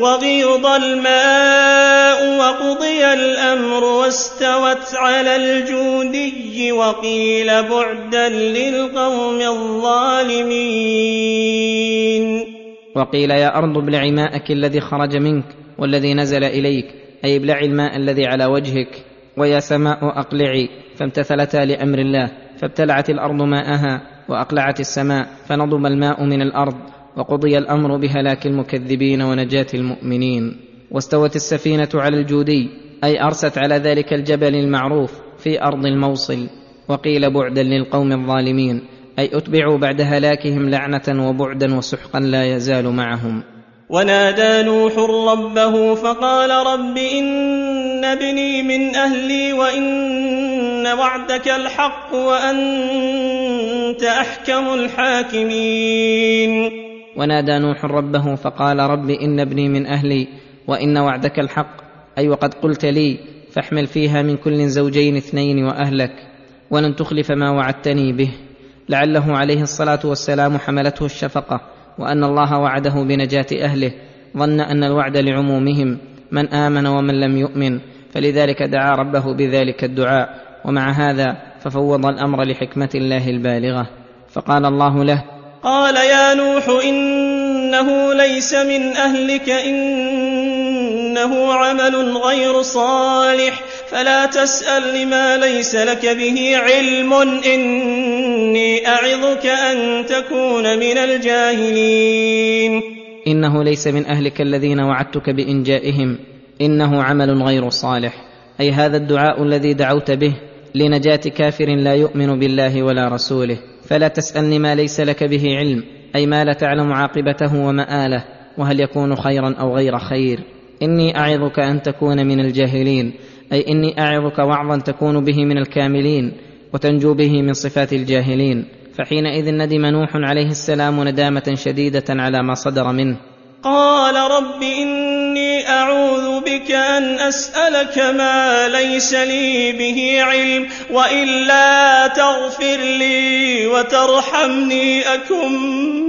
وغيض الماء وقضي الأمر واستوت على الجودي وقيل بعدا للقوم الظالمين. وقيل يا أرض ابلعي ماءك الذي خرج منك والذي نزل إليك أي ابلعي الماء الذي على وجهك ويا سماء أقلعي فامتثلتا لأمر الله فابتلعت الأرض ماءها وأقلعت السماء فنضم الماء من الأرض. وقضي الأمر بهلاك المكذبين ونجاة المؤمنين واستوت السفينة على الجودي أي أرست على ذلك الجبل المعروف في أرض الموصل وقيل بعدا للقوم الظالمين أي أتبعوا بعد هلاكهم لعنة وبعدا وسحقا لا يزال معهم. ونادى نوح ربه فقال رب إن ابني من أهلي وإن وعدك الحق وأنت أحكم الحاكمين. ونادى نوح ربه فقال رب إن ابني من أهلي وإن وعدك الحق أي وقد قلت لي فاحمل فيها من كل زوجين اثنين وأهلك ولن تخلف ما وعدتني به. لعله عليه الصلاة والسلام حملته الشفقة وأن الله وعده بنجاة أهله ظن أن الوعد لعمومهم من آمن ومن لم يؤمن فلذلك دعا ربه بذلك الدعاء ومع هذا ففوض الأمر لحكمة الله البالغة. فقال الله له قال يا نوح إنه ليس من أهلك إنه عمل غير صالح فلا تسأل لما ليس لك به علم إني أعظك أن تكون من الجاهلين. إنه ليس من أهلك الذين وعدتك بإنجائهم إنه عمل غير صالح. أي هذا الدعاء الذي دعوت به لنجاة كافر لا يؤمن بالله ولا رسوله. فلا تسألني ما ليس لك به علم أي ما لا تعلم عاقبته ومآله وهل يكون خيرا أو غير خير. إني أعظك أن تكون من الجاهلين أي إني أعظك وعظا تكون به من الكاملين وتنجو به من صفات الجاهلين. فحينئذ ندم نوح عليه السلام ندامة شديدة على ما صدر منه. قال رب أعوذ بك أن أسألك ما ليس لي به علم وإلا تغفر لي وترحمني أكن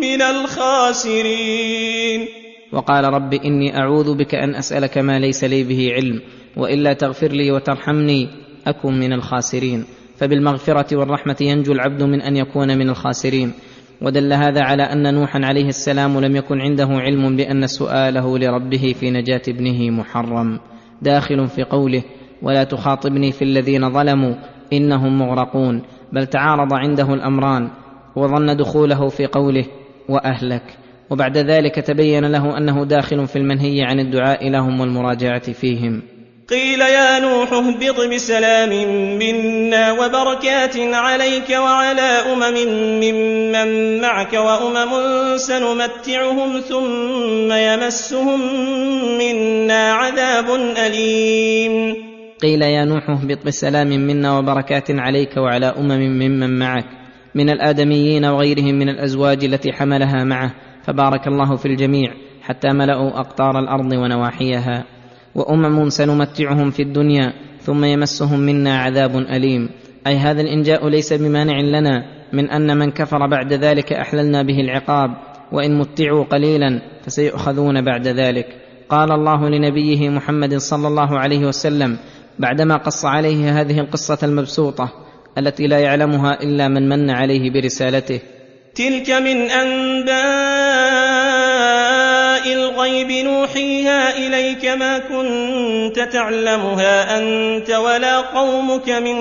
من الخاسرين. وقال رب إني أعوذ بك أن أسألك ما ليس لي به علم وإلا تغفر لي وترحمني أكن من الخاسرين. فبالمغفرة والرحمة ينجو العبد من أن يكون من الخاسرين. ودل هذا على أن نوحا عليه السلام لم يكن عنده علم بأن سؤاله لربه في نجاة ابنه محرم. داخل في قوله ولا تخاطبني في الذين ظلموا إنهم مغرقون بل تعارض عنده الأمران وظن دخوله في قوله وأهلك وبعد ذلك تبين له أنه داخل في المنهي عن الدعاء لهم والمراجعة فيهم. قيل يا نوح اهبط بسلام منا وبركات عليك وعلى أمم ممن معك وأمم سنمتعهم ثم يمسهم منا عذاب أليم. قيل يا نوح اهبط بسلام منا وبركات عليك وعلى أمم ممن معك من الآدميين وغيرهم من الأزواج التي حملها معه فبارك الله في الجميع حتى ملأوا أقطار الأرض ونواحيها. وأمم سنمتعهم في الدنيا ثم يمسهم منا عذاب أليم. أي هذا الإنجاء ليس بمانع لنا من أن من كفر بعد ذلك أحللنا به العقاب. وإن متعوا قليلا فسيؤخذون بعد ذلك. قال الله لنبيه محمد صلى الله عليه وسلم بعدما قص عليه هذه القصة المبسوطة التي لا يعلمها إلا من من عليه برسالته. تلك من أنباء الغيب نوحيها إليك ما كنت تعلمها أنت ولا قومك من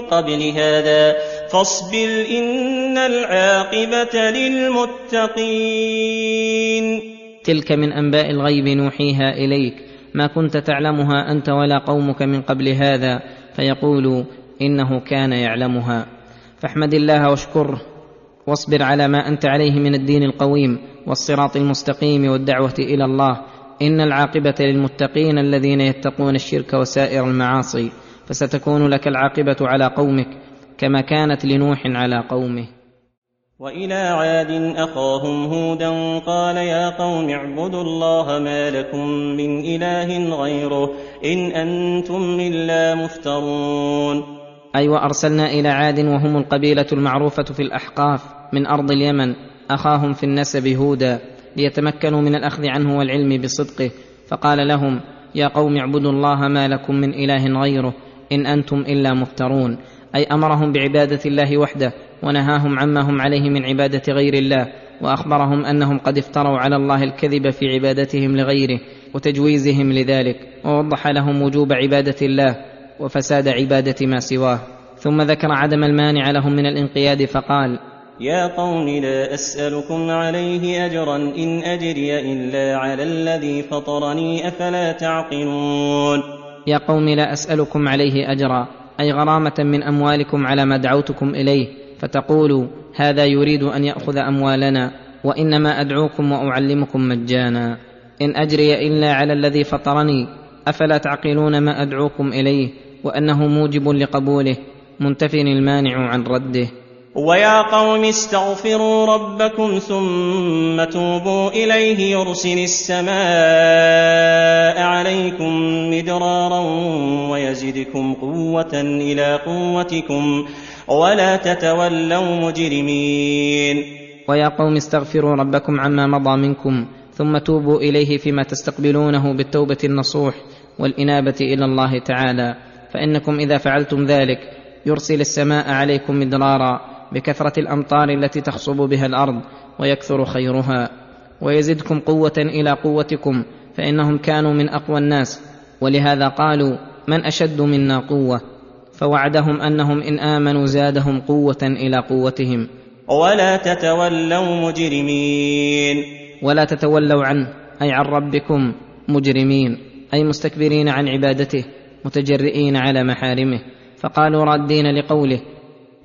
قبل هذا فاصبر إن العاقبة للمتقين. تلك من أنباء الغيب نوحيها إليك ما كنت تعلمها أنت ولا قومك من قبل هذا فيقول إنه كان يعلمها. فاحمد الله واشكره. واصبر على ما أنت عليه من الدين القويم والصراط المستقيم والدعوة إلى الله. إن العاقبة للمتقين الذين يتقون الشرك وسائر المعاصي فستكون لك العاقبة على قومك كما كانت لنوح على قومه. وإلى عاد أخاهم هودا قال يا قوم اعبدوا الله ما لكم من إله غيره إن أنتم إلا مفترون. أي وأرسلنا إلى عاد وهم القبيلة المعروفة في الأحقاف من أرض اليمن أخاهم في النسب هودا ليتمكنوا من الأخذ عنه والعلم بصدقه. فقال لهم يا قوم اعبدوا الله ما لكم من إله غيره إن أنتم إلا مفترون. أي أمرهم بعبادة الله وحده ونهاهم عما هم عليه من عبادة غير الله وأخبرهم أنهم قد افتروا على الله الكذب في عبادتهم لغيره وتجويزهم لذلك ووضح لهم وجوب عبادة الله وفساد عبادة ما سواه. ثم ذكر عدم المانع لهم من الانقياد فقال يا قوم لا أسألكم عليه أجرا إن أجري إلا على الذي فطرني أفلا تعقلون يا قوم لا اسالكم عليه اجرا أي غرامة من أموالكم على ما دعوتكم إليه فتقولوا هذا يريد أن يأخذ أموالنا وإنما أدعوكم وأعلمكم مجانا إن أجري إلا على الذي فطرني أفلا تعقلون ما أدعوكم إليه وأنه موجب لقبوله منتف المانع عن رده ويا قوم استغفروا ربكم ثم توبوا إليه يرسل السماء عليكم مدرارا ويزدكم قوة إلى قوتكم ولا تتولوا مجرمين. ويا قوم استغفروا ربكم عما مضى منكم ثم توبوا إليه فيما تستقبلونه بالتوبة النصوح والإنابة إلى الله تعالى. فإنكم إذا فعلتم ذلك يرسل السماء عليكم مدرارا بكثرة الأمطار التي تخصب بها الأرض ويكثر خيرها. ويزدكم قوة إلى قوتكم فإنهم كانوا من أقوى الناس. ولهذا قالوا من أشد منا قوة؟ فوعدهم أنهم إن آمنوا زادهم قوة إلى قوتهم. ولا تتولوا مجرمين. ولا تتولوا عنه أي عن ربكم مجرمين أي مستكبرين عن عبادته متجرئين على محارمه. فقالوا رادين لقوله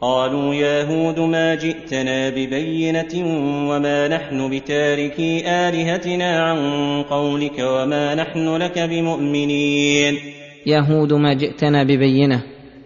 قالوا يا هود ما جئتنا ببينة وما نحن بتاركي آلهتنا عن قولك وما نحن لك بمؤمنين. يا هود ما جئتنا ببينة.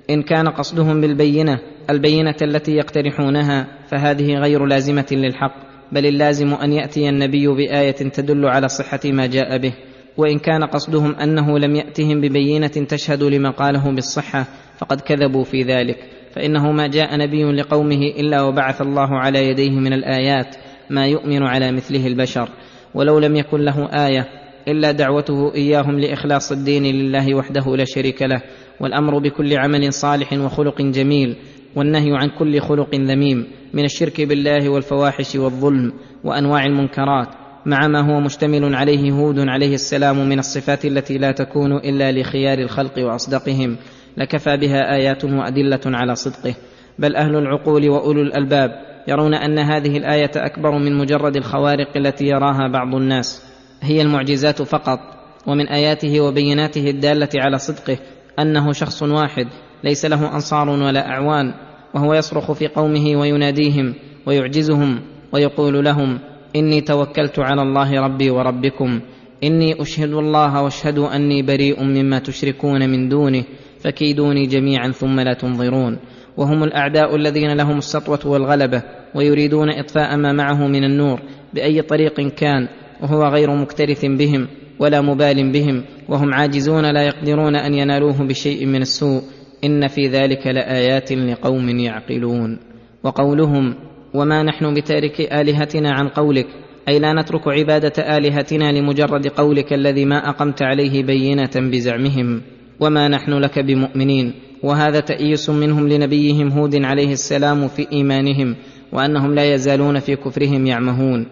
إن كان قصدهم بالبينة البينة التي يقترحونها فهذه غير لازمة للحق بل اللازم أن يأتي النبي بآية تدل على صحة ما جاء به. وإن كان قصدهم أنه لم يأتهم ببينة تشهد لما قاله بالصحة فقد كذبوا في ذلك. فإنه ما جاء نبي لقومه إلا وبعث الله على يديه من الآيات ما يؤمن على مثله البشر ولو لم يكن له آية إلا دعوته إياهم لإخلاص الدين لله وحده لا شريك له والأمر بكل عمل صالح وخلق جميل والنهي عن كل خلق ذميم من الشرك بالله والفواحش والظلم وأنواع المنكرات مع ما هو مشتمل عليه هود عليه السلام من الصفات التي لا تكون إلا لخيار الخلق وأصدقهم. لكفى بها ايات وادله على صدقه. بل أهل العقول وأولو الألباب يرون أن هذه الآية أكبر من مجرد الخوارق التي يراها بعض الناس. هي المعجزات فقط ومن آياته وبيناته الدالة على صدقه أنه شخص واحد ليس له أنصار ولا أعوان وهو يصرخ في قومه ويناديهم ويعجزهم ويقول لهم إني توكلت على الله ربي وربكم إني أشهد الله واشهدوا أني بريء مما تشركون من دونه. فكيدوني جميعا ثم لا تنظرون. وهم الأعداء الذين لهم السطوة والغلبة ويريدون إطفاء ما معه من النور بأي طريق كان وهو غير مكترث بهم ولا مبال بهم وهم عاجزون لا يقدرون أن ينالوه بشيء من السوء. إن في ذلك لآيات لقوم يعقلون. وقولهم وما نحن بتارك آلهتنا عن قولك أي لا نترك عبادة آلهتنا لمجرد قولك الذي ما أقمت عليه بينة بزعمهم. وما نحن لك بمؤمنين وهذا تأييس منهم لنبيهم هود عليه السلام في إيمانهم وأنهم لا يزالون في كفرهم يعمهون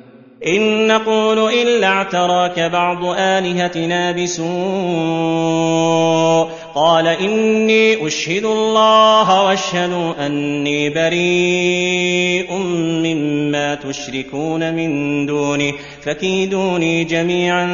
إن نقول إلا اعتراك بعض آلهتنا بسوء قال إني أشهد الله واشهدوا أني بريء مما تشركون من دونه فكيدوني جميعا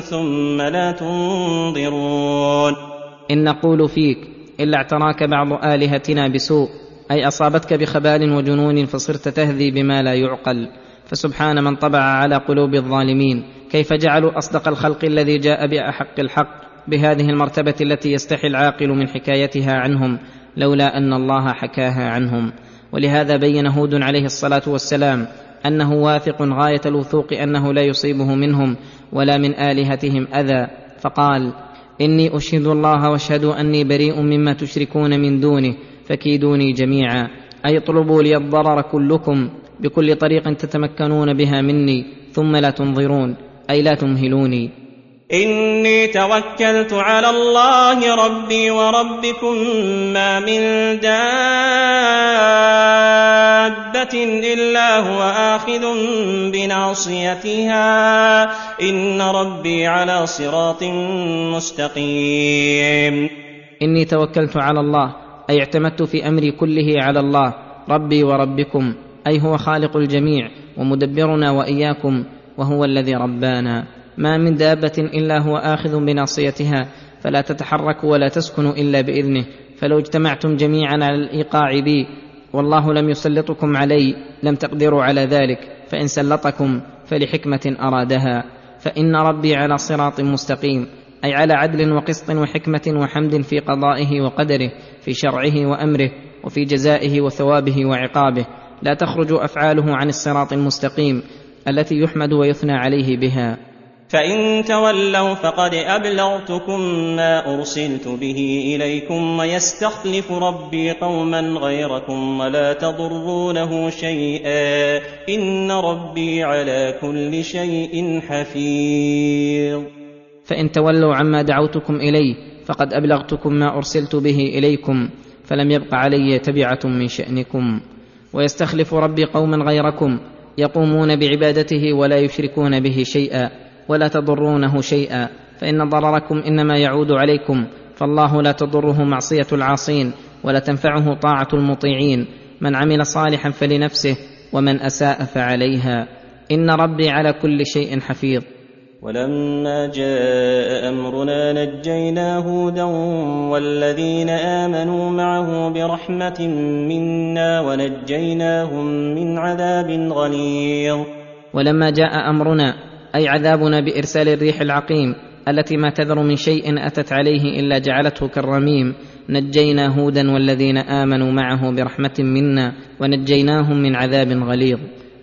ثم لا تنظرون إن نقول فيك إلا اعتراك بعض آلهتنا بسوء أي أصابتك بخبال وجنون فصرت تهذي بما لا يعقل. فسبحان من طبع على قلوب الظالمين. كيف جعلوا أصدق الخلق الذي جاء بأحق الحق؟ بهذه المرتبة التي يستحي العاقل من حكايتها عنهم لولا أن الله حكاها عنهم. ولهذا بين هود عليه الصلاة والسلام أنه واثق غاية الوثوق أنه لا يصيبه منهم ولا من آلهتهم أذى. فقال إني أشهد الله واشهدوا أني بريء مما تشركون من دونه فكيدوني جميعا. أي اطلبوا لي الضرر كلكم بكل طريق تتمكنون بها مني ثم لا تنظرون أي لا تمهلوني. إني توكلت على الله ربي وربكم ما من دابة إلا هو آخذ بناصيتها. إن ربي على صراط مستقيم. إني توكلت على الله أي اعتمدت في أمري كله على الله ربي وربكم أي هو خالق الجميع ومدبرنا وإياكم وهو الذي ربانا. ما من دابة إلا هو آخذ بناصيتها فلا تتحركوا ولا تسكنوا إلا بإذنه. فلو اجتمعتم جميعا على الإيقاع بي والله لم يسلطكم علي لم تقدروا على ذلك فإن سلطكم فلحكمة أرادها. فإن ربي على صراط مستقيم أي على عدل وقسط وحكمة وحمد في قضائه وقدره في شرعه وأمره وفي جزائه وثوابه وعقابه. لا تخرج أفعاله عن الصراط المستقيم التي يحمد ويثنى عليه بها. فإن تولوا فقد أبلغتكم ما أرسلت به إليكم ويستخلف ربي قوما غيركم ولا تضرونه شيئا إن ربي على كل شيء حفيظ. فإن تولوا عما دعوتكم إليه فقد أبلغتكم ما أرسلت به إليكم فلم يبق علي تبعة من شأنكم. ويستخلف ربي قوما غيركم يقومون بعبادته ولا يشركون به شيئا ولا تضرونه شيئا فإن ضرركم إنما يعود عليكم فالله لا تضره معصية العاصين ولا تنفعه طاعة المطيعين من عمل صالحا فلنفسه ومن أساء فعليها. إن ربي على كل شيء حفيظ. ولما جاء أمرنا نجينا هودا والذين آمنوا معه برحمة منا ونجيناهم من عذاب غليظ. ولما جاء أمرنا أي عذابنا بإرسال الريح العقيم التي ما تذر من شيء أتت عليه إلا جعلته كالرميم. نجينا هودا والذين آمنوا معه برحمة منا ونجيناهم من عذاب غليظ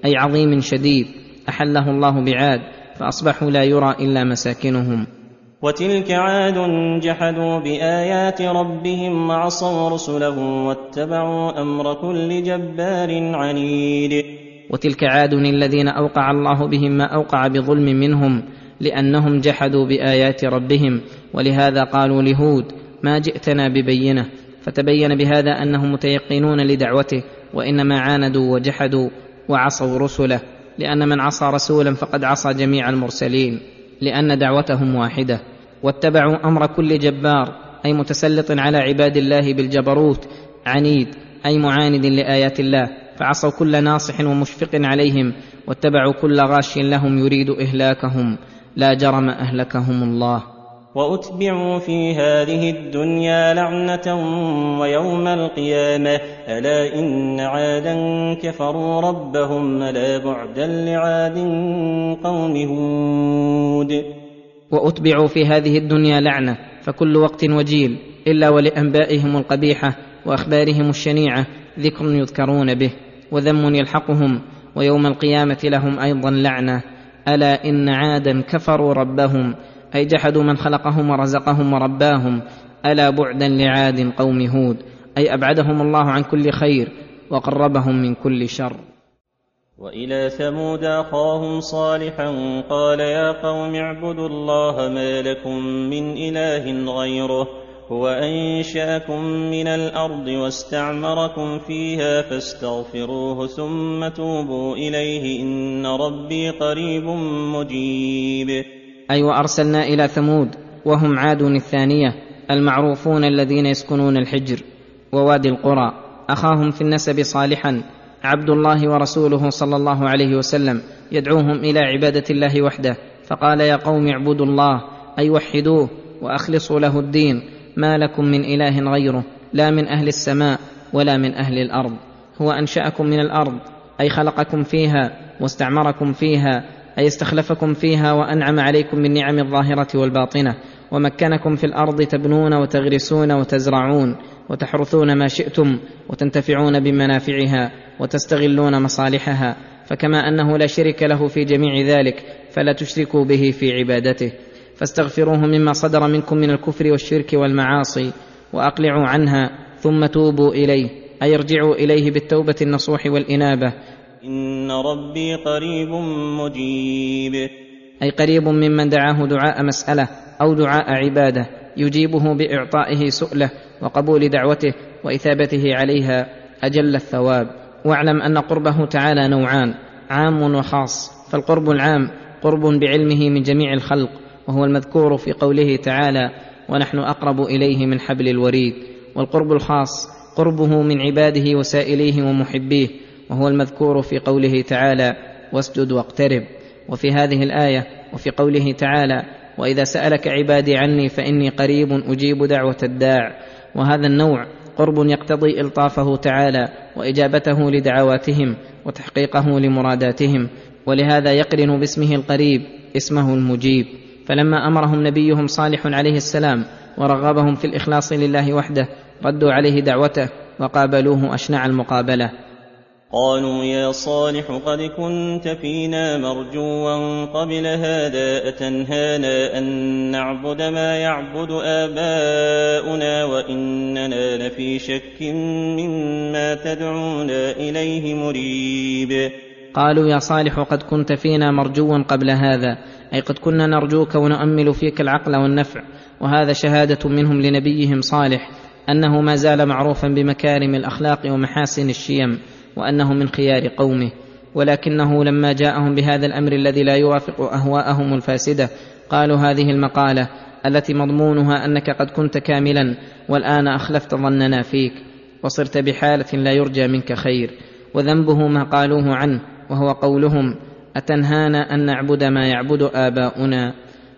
أي عظيم شديد. أحله الله بعاد فأصبحوا لا يرى إلا مساكنهم. وتلك عاد جحدوا بآيات ربهم وعصوا رسله واتبعوا أمر كل جبار عنيد. وتلك عاد الذين أوقع الله بهم ما أوقع بظلم منهم لأنهم جحدوا بآيات ربهم ولهذا قالوا لهود ما جئتنا ببينة فتبين بهذا أنهم متيقنون لدعوته وإنما عاندوا وجحدوا وعصوا رسله لأن من عصى رسولا فقد عصى جميع المرسلين لأن دعوتهم واحدة واتبعوا أمر كل جبار أي متسلط على عباد الله بالجبروت عنيد أي معاند لآيات الله فعصوا كل ناصح ومشفق عليهم واتبعوا كل غاش لهم يريد إهلاكهم. لا جرم أهلكهم الله. وأتبعوا في هذه الدنيا لعنة ويوم القيامة. ألا إن عادا كفروا ربهم الا بعدا لعاد قوم هود. وأتبعوا في هذه الدنيا لعنة فكل وقت وجيل إلا ولأنبائهم القبيحة وأخبارهم الشنيعة ذكر يذكرون به. وذم يلحقهم ويوم القيامة لهم أيضا لعنة. ألا إن عادا كفروا ربهم أي جحدوا من خلقهم ورزقهم ورباهم. ألا بعدا لعاد قوم هود أي أبعدهم الله عن كل خير وقربهم من كل شر. وإلى ثمود أخاهم صالحا قال يا قوم اعبدوا الله ما لكم من إله غيره. هو أنشأكم من الأرض واستعمركم فيها فاستغفروه ثم توبوا إليه إن ربي قريب مجيب. أي وأرسلنا إلى ثمود وهم عاد الثانية المعروفون الذين يسكنون الحجر ووادي القرى. أخاهم في النسب صالحا عبد الله ورسوله صلى الله عليه وسلم يدعوهم إلى عبادة الله وحده. فقال يا قوم اعبدوا الله أي وحدوه وأخلصوا له الدين. ما لكم من إله غيره لا من أهل السماء ولا من أهل الأرض. هو أنشأكم من الأرض أي خلقكم فيها واستعمركم فيها أي استخلفكم فيها وأنعم عليكم بالنعم الظاهرة والباطنة. ومكنكم في الأرض تبنون وتغرسون وتزرعون وتحرثون ما شئتم وتنتفعون بمنافعها وتستغلون مصالحها. فكما أنه لا شرك له في جميع ذلك فلا تشركوا به في عبادته. فاستغفروه مما صدر منكم من الكفر والشرك والمعاصي وأقلعوا عنها ثم توبوا إليه أي ارجعوا إليه بالتوبة النصوح والإنابة. إن ربي قريب مجيب. أي قريب ممن دعاه دعاء مسألة أو دعاء عبادة يجيبه بإعطائه سؤله وقبول دعوته وإثابته عليها أجل الثواب. واعلم أن قربه تعالى نوعان عام وخاص فالقرب العام قرب بعلمه من جميع الخلق. وهو المذكور في قوله تعالى ونحن أقرب إليه من حبل الوريد والقرب الخاص قربه من عباده وسائليه ومحبيه وهو المذكور في قوله تعالى واسجد واقترب وفي هذه الآية وفي قوله تعالى وإذا سألك عبادي عني فإني قريب أجيب دعوة الداع وهذا النوع قرب يقتضي إلطافه تعالى وإجابته لدعواتهم وتحقيقه لمراداتهم ولهذا يقرن باسمه القريب اسمه المجيب. فلما أمرهم نبيهم صالح عليه السلام ورغبهم في الإخلاص لله وحده ردوا عليه دعوته وقابلوه أشنع المقابلة. قالوا يا صالح قد كنت فينا مرجوا قبل هذا أتنهانا أن نعبد ما يعبد آباؤنا وإننا لفي شك مما تدعونا إليه مريب. قالوا يا صالح قد كنت فينا مرجوا قبل هذا أي قد كنا نرجوك ونؤمل فيك العقل والنفع وهذا شهادة منهم لنبيهم صالح أنه ما زال معروفا بمكارم الأخلاق ومحاسن الشيم وأنه من خيار قومه ولكنه لما جاءهم بهذا الأمر الذي لا يوافق أهواءهم الفاسدة قالوا هذه المقالة التي مضمونها أنك قد كنت كاملا والآن أخلفت ظننا فيك وصرت بحالة لا يرجى منك خير وذنبه ما قالوه عنه وهو قولهم أتنهانا أن نعبد ما يعبد آباؤنا؟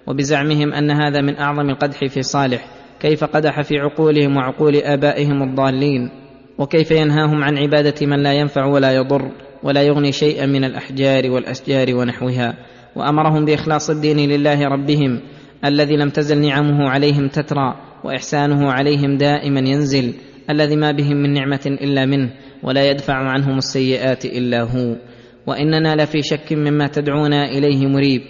وبزعمهم أن هذا من أعظم القدح في صالح. كيف قدح في عقولهم وعقول آبائهم الضالين؟ وكيف ينهاهم عن عبادة من لا ينفع ولا يضر ولا يغني شيئا من الأحجار والأشجار ونحوها؟ وأمرهم بإخلاص الدين لله ربهم الذي لم تزل نعمه عليهم تترى وإحسانه عليهم دائما ينزل الذي ما بهم من نعمة إلا منه ولا يدفع عنهم السيئات إلا هو. وإننا لفي شك مما تدعونا إليه مريب.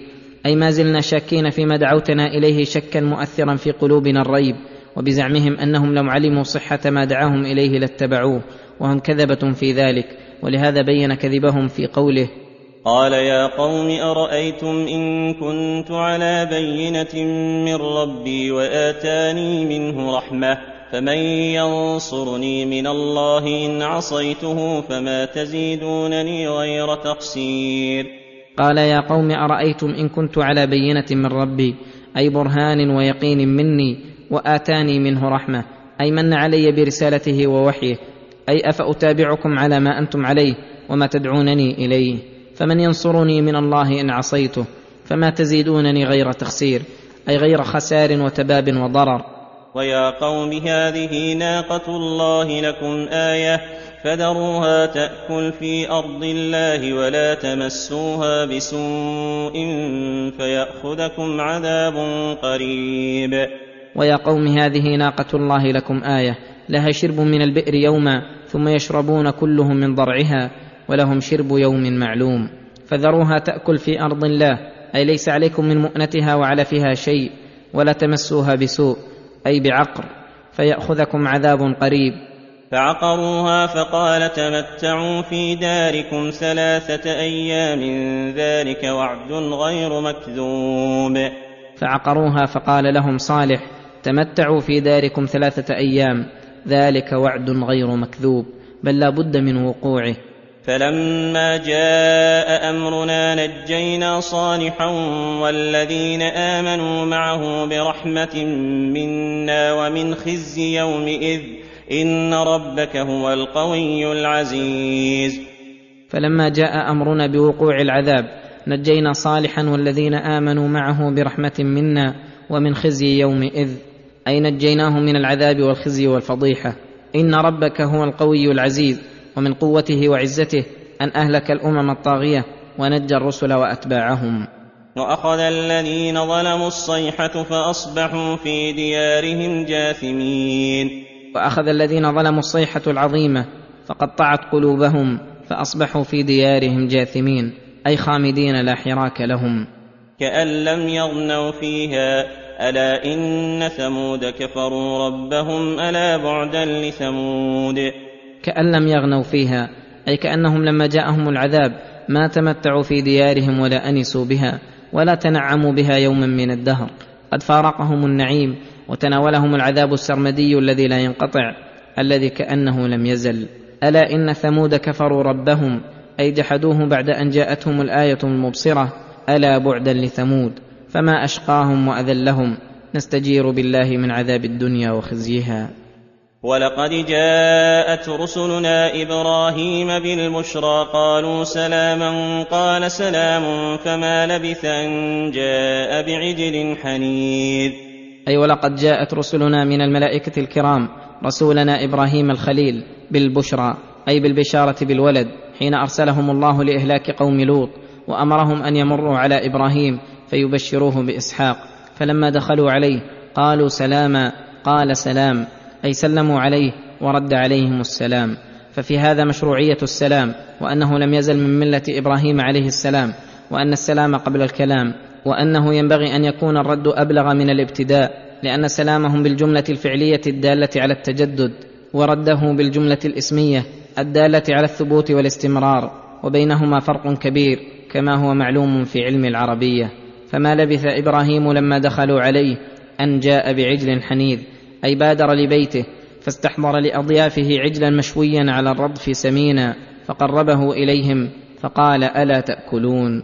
أي ما زلنا شاكين فيما دعوتنا إليه شكا مؤثرا في قلوبنا الريب وبزعمهم أنهم لو علموا صحة ما دعاهم إليه لاتبعوه وهم كذبة في ذلك ولهذا بين كذبهم في قوله قال يا قوم أرأيتم إن كنت على بينة من ربي وآتاني منه رحمة؟ فمن ينصرني من الله ان عصيته فما تزيدونني غير تقصير قال يا قوم ارايتم ان كنت على بينه من ربي؟ اي برهان ويقين مني واتاني منه رحمه؟ اي من علي برسالته ووحيه؟ اي افاتابعكم على ما أنتم عليه وما تدعونني اليه؟ فمن ينصرني من الله ان عصيته فما تزيدونني غير تخسير اي غير خسار وتباب وضرر؟ ويا قوم هذه ناقة الله لكم آية فذروها تأكل في أرض الله ولا تمسوها بسوء فيأخذكم عذاب قريب. ويا قوم هذه ناقة الله لكم آية لها شرب من البئر يوما ثم يشربون كلهم من ضرعها ولهم شرب يوم معلوم فذروها تأكل في أرض الله أي ليس عليكم من مؤنتها وعلفها شيء ولا تمسوها بسوء أي بعقر فيأخذكم عذاب قريب. فعقروها فقال تمتعوا في داركم ثلاثة أيام ذلك وعد غير مكذوب. فعقروها فقال لهم صالح تمتعوا في داركم ثلاثة أيام ذلك وعد غير مكذوب بل لا بد من وقوعه. فلما جاء أمرنا نجينا صالحا والذين آمنوا معه برحمة منا ومن خزي يومئذ إن ربك هو القوي العزيز. فلما جاء أمرنا بوقوع العذاب نجينا صالحا والذين آمنوا معه برحمة منا ومن خزي يومئذ. أي نجيناه من العذاب والخزي والفضيحة. إن ربك هو القوي العزيز. ومن قوته وعزته أن أهلك الأمم الطاغية ونجى الرسل وأتباعهم. وأخذ الذين ظلموا الصيحة فأصبحوا في ديارهم جاثمين. وأخذ الذين ظلموا الصيحة العظيمة فقطعت قلوبهم فأصبحوا في ديارهم جاثمين أي خامدين لا حراك لهم. كأن لم يغنوا فيها ألا إن ثمود كفروا ربهم ألا بعدا لثمود. كأن لم يغنوا فيها أي كأنهم لما جاءهم العذاب ما تمتعوا في ديارهم ولا أنسوا بها ولا تنعموا بها يوما من الدهر. قد فارقهم النعيم وتناولهم العذاب السرمدي الذي لا ينقطع الذي كأنه لم يزل. ألا إن ثمود كفروا ربهم أي جحدوه بعد أن جاءتهم الآية المبصرة ألا بعدا لثمود فما أشقاهم وأذلهم نستجير بالله من عذاب الدنيا وخزيها. ولقد جاءت رسلنا إبراهيم بالبشرى قالوا سلاما قال سلام فما لبث أن جاء بعجل حنيذ. أي ولقد جاءت رسلنا من الملائكة الكرام رسولنا إبراهيم الخليل بالبشرى أي بالبشارة بالولد حين أرسلهم الله لإهلاك قوم لوط وأمرهم أن يمروا على إبراهيم فيبشروه بإسحاق. فلما دخلوا عليه قالوا سلاما قال سلام. أي سلموا عليه ورد عليهم السلام. ففي هذا مشروعية السلام وأنه لم يزل من ملة إبراهيم عليه السلام وأن السلام قبل الكلام وأنه ينبغي أن يكون الرد أبلغ من الابتداء لأن سلامهم بالجملة الفعلية الدالة على التجدد ورده بالجملة الإسمية الدالة على الثبوت والاستمرار وبينهما فرق كبير كما هو معلوم في علم العربية. فما لبث إبراهيم لما دخلوا عليه أن جاء بعجل حنيذ. أي بادر لبيته فاستحضر لأضيافه عجلا مشويا على الرضف سمينا فقربه إليهم فقال ألا تأكلون؟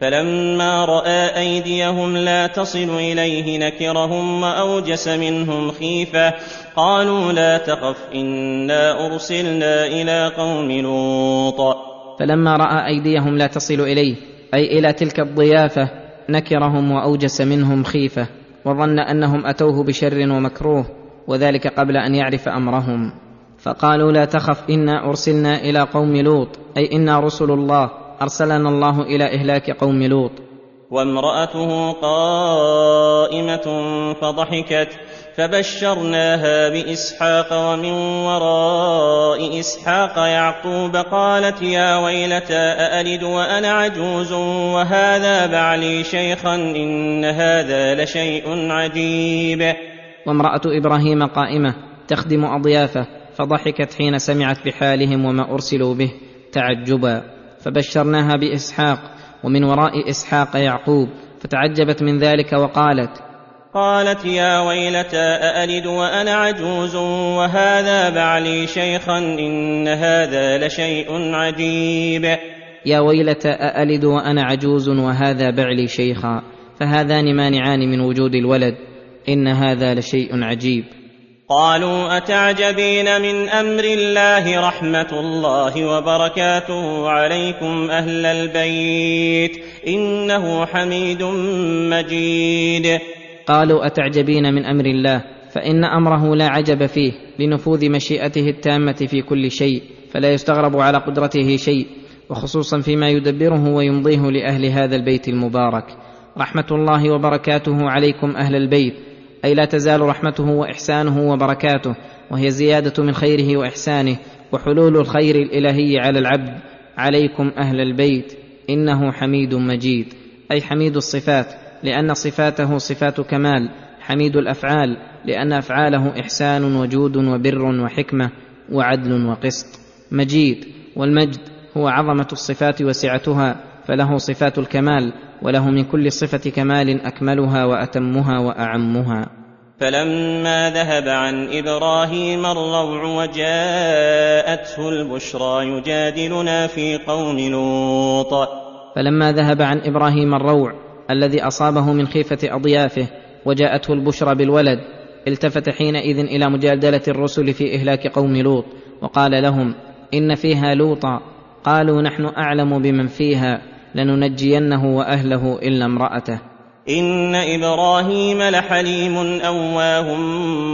فلما رأى أيديهم لا تصل إليه نكرهم وأوجس منهم خيفة قالوا لا تخف إنا أرسلنا إلى قوم لوط. فلما رأى أيديهم لا تصل إليه أي إلى تلك الضيافة نكرهم وأوجس منهم خيفة. وظن أنهم أتوه بشر ومكروه وذلك قبل أن يعرف أمرهم. فقالوا لا تخف إنا أرسلنا إلى قوم لوط أي إنا رسل الله أرسلنا الله إلى إهلاك قوم لوط. وامرأته قائمة فضحكت فبشرناها بإسحاق ومن وراء إسحاق يعقوب قالت يا ويلتى أألد وأنا عجوز وهذا بعلي شيخا إن هذا لشيء عجيب. وامرأة إبراهيم قائمة تخدم أضيافه فضحكت حين سمعت بحالهم وما أرسلوا به تعجبا فبشرناها بإسحاق ومن وراء إسحاق يعقوب فتعجبت من ذلك وقالت قالت يا ويلتى أألد وأنا عجوز؟ وهذا بعلي شيخا إن هذا لشيء عجيب. يا ويلتى أألد وأنا عجوز؟ وهذا بعلي شيخا فهذان مانعان من وجود الولد إن هذا لشيء عجيب. قالوا أتعجبين من أمر الله رحمة الله وبركاته عليكم أهل البيت إنه حميد مجيد. قالوا أتعجبين من أمر الله فإن أمره لا عجب فيه لنفوذ مشيئته التامة في كل شيء فلا يستغرب على قدرته شيء وخصوصا فيما يدبره ويمضيه لأهل هذا البيت المبارك. رحمة الله وبركاته عليكم أهل البيت. أي لا تزال رحمته وإحسانه وبركاته وهي زيادة من خيره وإحسانه وحلول الخير الإلهي على العبد. عليكم أهل البيت إنه حميد مجيد. أي حميد الصفات لأن صفاته صفات كمال. حميد الأفعال لأن أفعاله إحسان وجود وبر وحكمة وعدل وقسط. مجيد والمجد هو عظمة الصفات وسعتها. فله صفات الكمال وله من كل صفة كمال أكملها وأتمها وأعمها. فلما ذهب عن إبراهيم الروع وجاءته البشرى يجادلنا في قوم لوط. فلما ذهب عن إبراهيم الروع الذي أصابه من خيفة أضيافه وجاءته البشرى بالولد التفت حينئذ إلى مجادلة الرسل في إهلاك قوم لوط وقال لهم إن فيها لوطا قالوا نحن أعلم بمن فيها. لننجينه وأهله إلا امرأته. إن إبراهيم لحليم أواه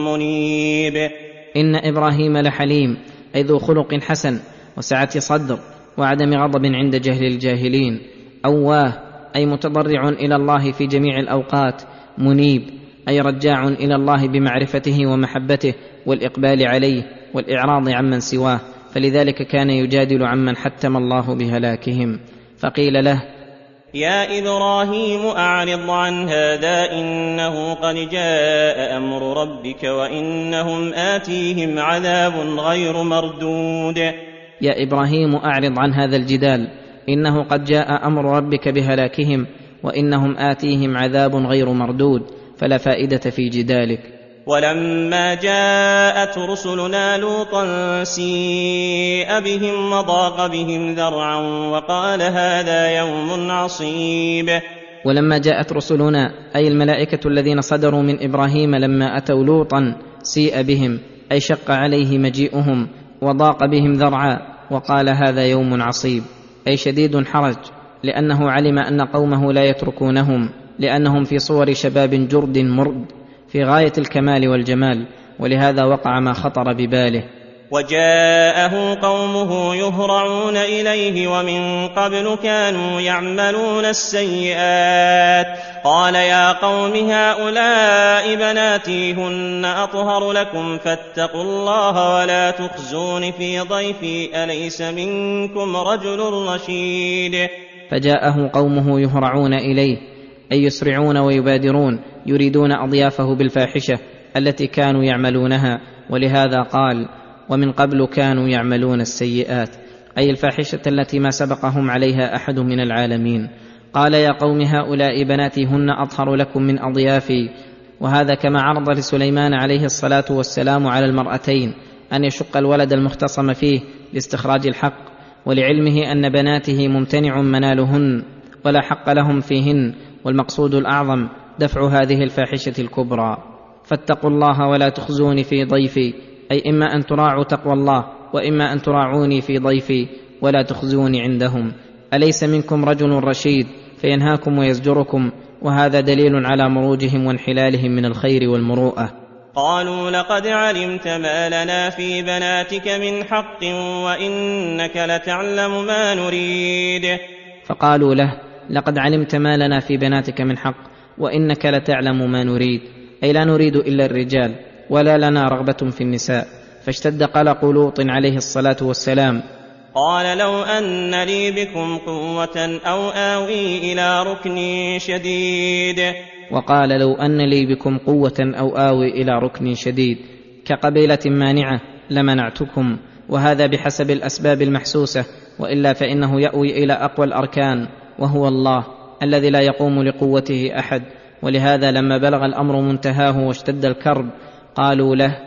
منيب. إن إبراهيم لحليم أي ذو خلق حسن وسعة صدر وعدم غضب عند جهل الجاهلين. أواه أي متضرع إلى الله في جميع الأوقات. منيب أي رجاع إلى الله بمعرفته ومحبته والإقبال عليه والإعراض عمن سواه. فلذلك كان يجادل عمن حتم الله بهلاكهم. فقيل له يا إبراهيم أعرض عن هذا إنه قد جاء أمر ربك وإنهم آتيهم عذاب غير مردود. يا إبراهيم أعرض عن هذا الجدال إنه قد جاء أمر ربك بهلاكهم وإنهم آتيهم عذاب غير مردود فلا فائدة في جدالك. ولما جاءت رسلنا لوطا سيء بهم وضاق بهم ذرعا وقال هذا يوم عصيب. ولما جاءت رسلنا أي الملائكة الذين صدروا من إبراهيم لما أتوا لوطا سيء بهم أي شق عليه مجيئهم وضاق بهم ذرعا وقال هذا يوم عصيب أي شديد حرج لأنه علم أن قومه لا يتركونهم لأنهم في صور شباب جرد مرد. في غاية الكمال والجمال ولهذا وقع ما خطر بباله. وجاءه قومه يهرعون إليه ومن قبل كانوا يعملون السيئات. قال يا قوم هؤلاء بناتي هن أطهر لكم فاتقوا الله ولا تخزون في ضيفي أليس منكم رجل رشيد؟ فجاءه قومه يهرعون إليه. أي يسرعون ويبادرون يريدون أضيافه بالفاحشة التي كانوا يعملونها ولهذا قال ومن قبل كانوا يعملون السيئات. أي الفاحشة التي ما سبقهم عليها أحد من العالمين. قال يا قوم هؤلاء بناتي هن أطهر لكم من أضيافي. وهذا كما عرض لسليمان عليه الصلاة والسلام على المرأتين أن يشق الولد المختصم فيه لاستخراج الحق ولعلمه أن بناته ممتنع منالهن ولا حق لهم فيهن والمقصود الأعظم دفع هذه الفاحشة الكبرى. فاتقوا الله ولا تخزوني في ضيفي أي إما أن تراعوا تقوى الله وإما أن تراعوني في ضيفي ولا تخزوني عندهم. أليس منكم رجل رشيد فينهاكم ويزجركم؟ وهذا دليل على مروجهم وانحلالهم من الخير والمروءة. قالوا لقد علمت ما لنا في بناتك من حق وإنك لتعلم ما نريد. فقالوا له لقد علمت ما لنا في بناتك من حق وإنك لتعلم ما نريد. أي لا نريد إلا الرجال ولا لنا رغبة في النساء. فاشتد قلق لوط عليه الصلاة والسلام. قال لو أن لي بكم قوة أو آوي إلى ركن شديد. وقال لو أن لي بكم قوة أو آوي إلى ركن شديد. كقبيلة مانعة لمنعتكم وهذا بحسب الأسباب المحسوسة وإلا فإنه يأوي إلى أقوى الأركان. وهو الله الذي لا يقوم لقوته أحد. ولهذا لما بلغ الأمر منتهاه واشتد الكرب قالوا له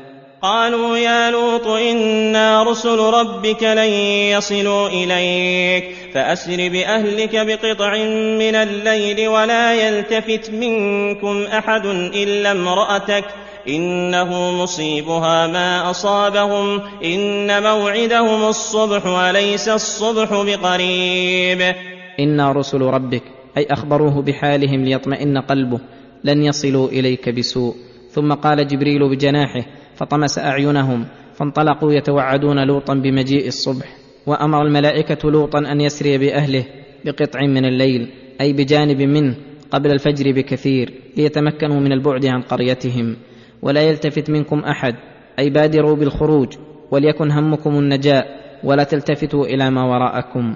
قالوا يا لوط إنا رسل ربك لن يصلوا إليك فأسر بأهلك بقطع من الليل ولا يلتفت منكم أحد إلا امرأتك. إنه مصيبها ما أصابهم إن موعدهم الصبح وليس الصبح بقريب. أنا رسل ربك. أي أخبروه بحالهم ليطمئن قلبه. لن يصلوا إليك بسوء. ثم قال جبريل بجناحه فطمس أعينهم فانطلقوا يتوعدون لوطا بمجيء الصبح. وأمر الملائكة لوطا أن يسري بأهله بقطع من الليل أي بجانب منه قبل الفجر بكثير ليتمكنوا من البعد عن قريتهم. ولا يلتفت منكم أحد أي بادروا بالخروج وليكن همكم النجاء ولا تلتفتوا إلى ما وراءكم.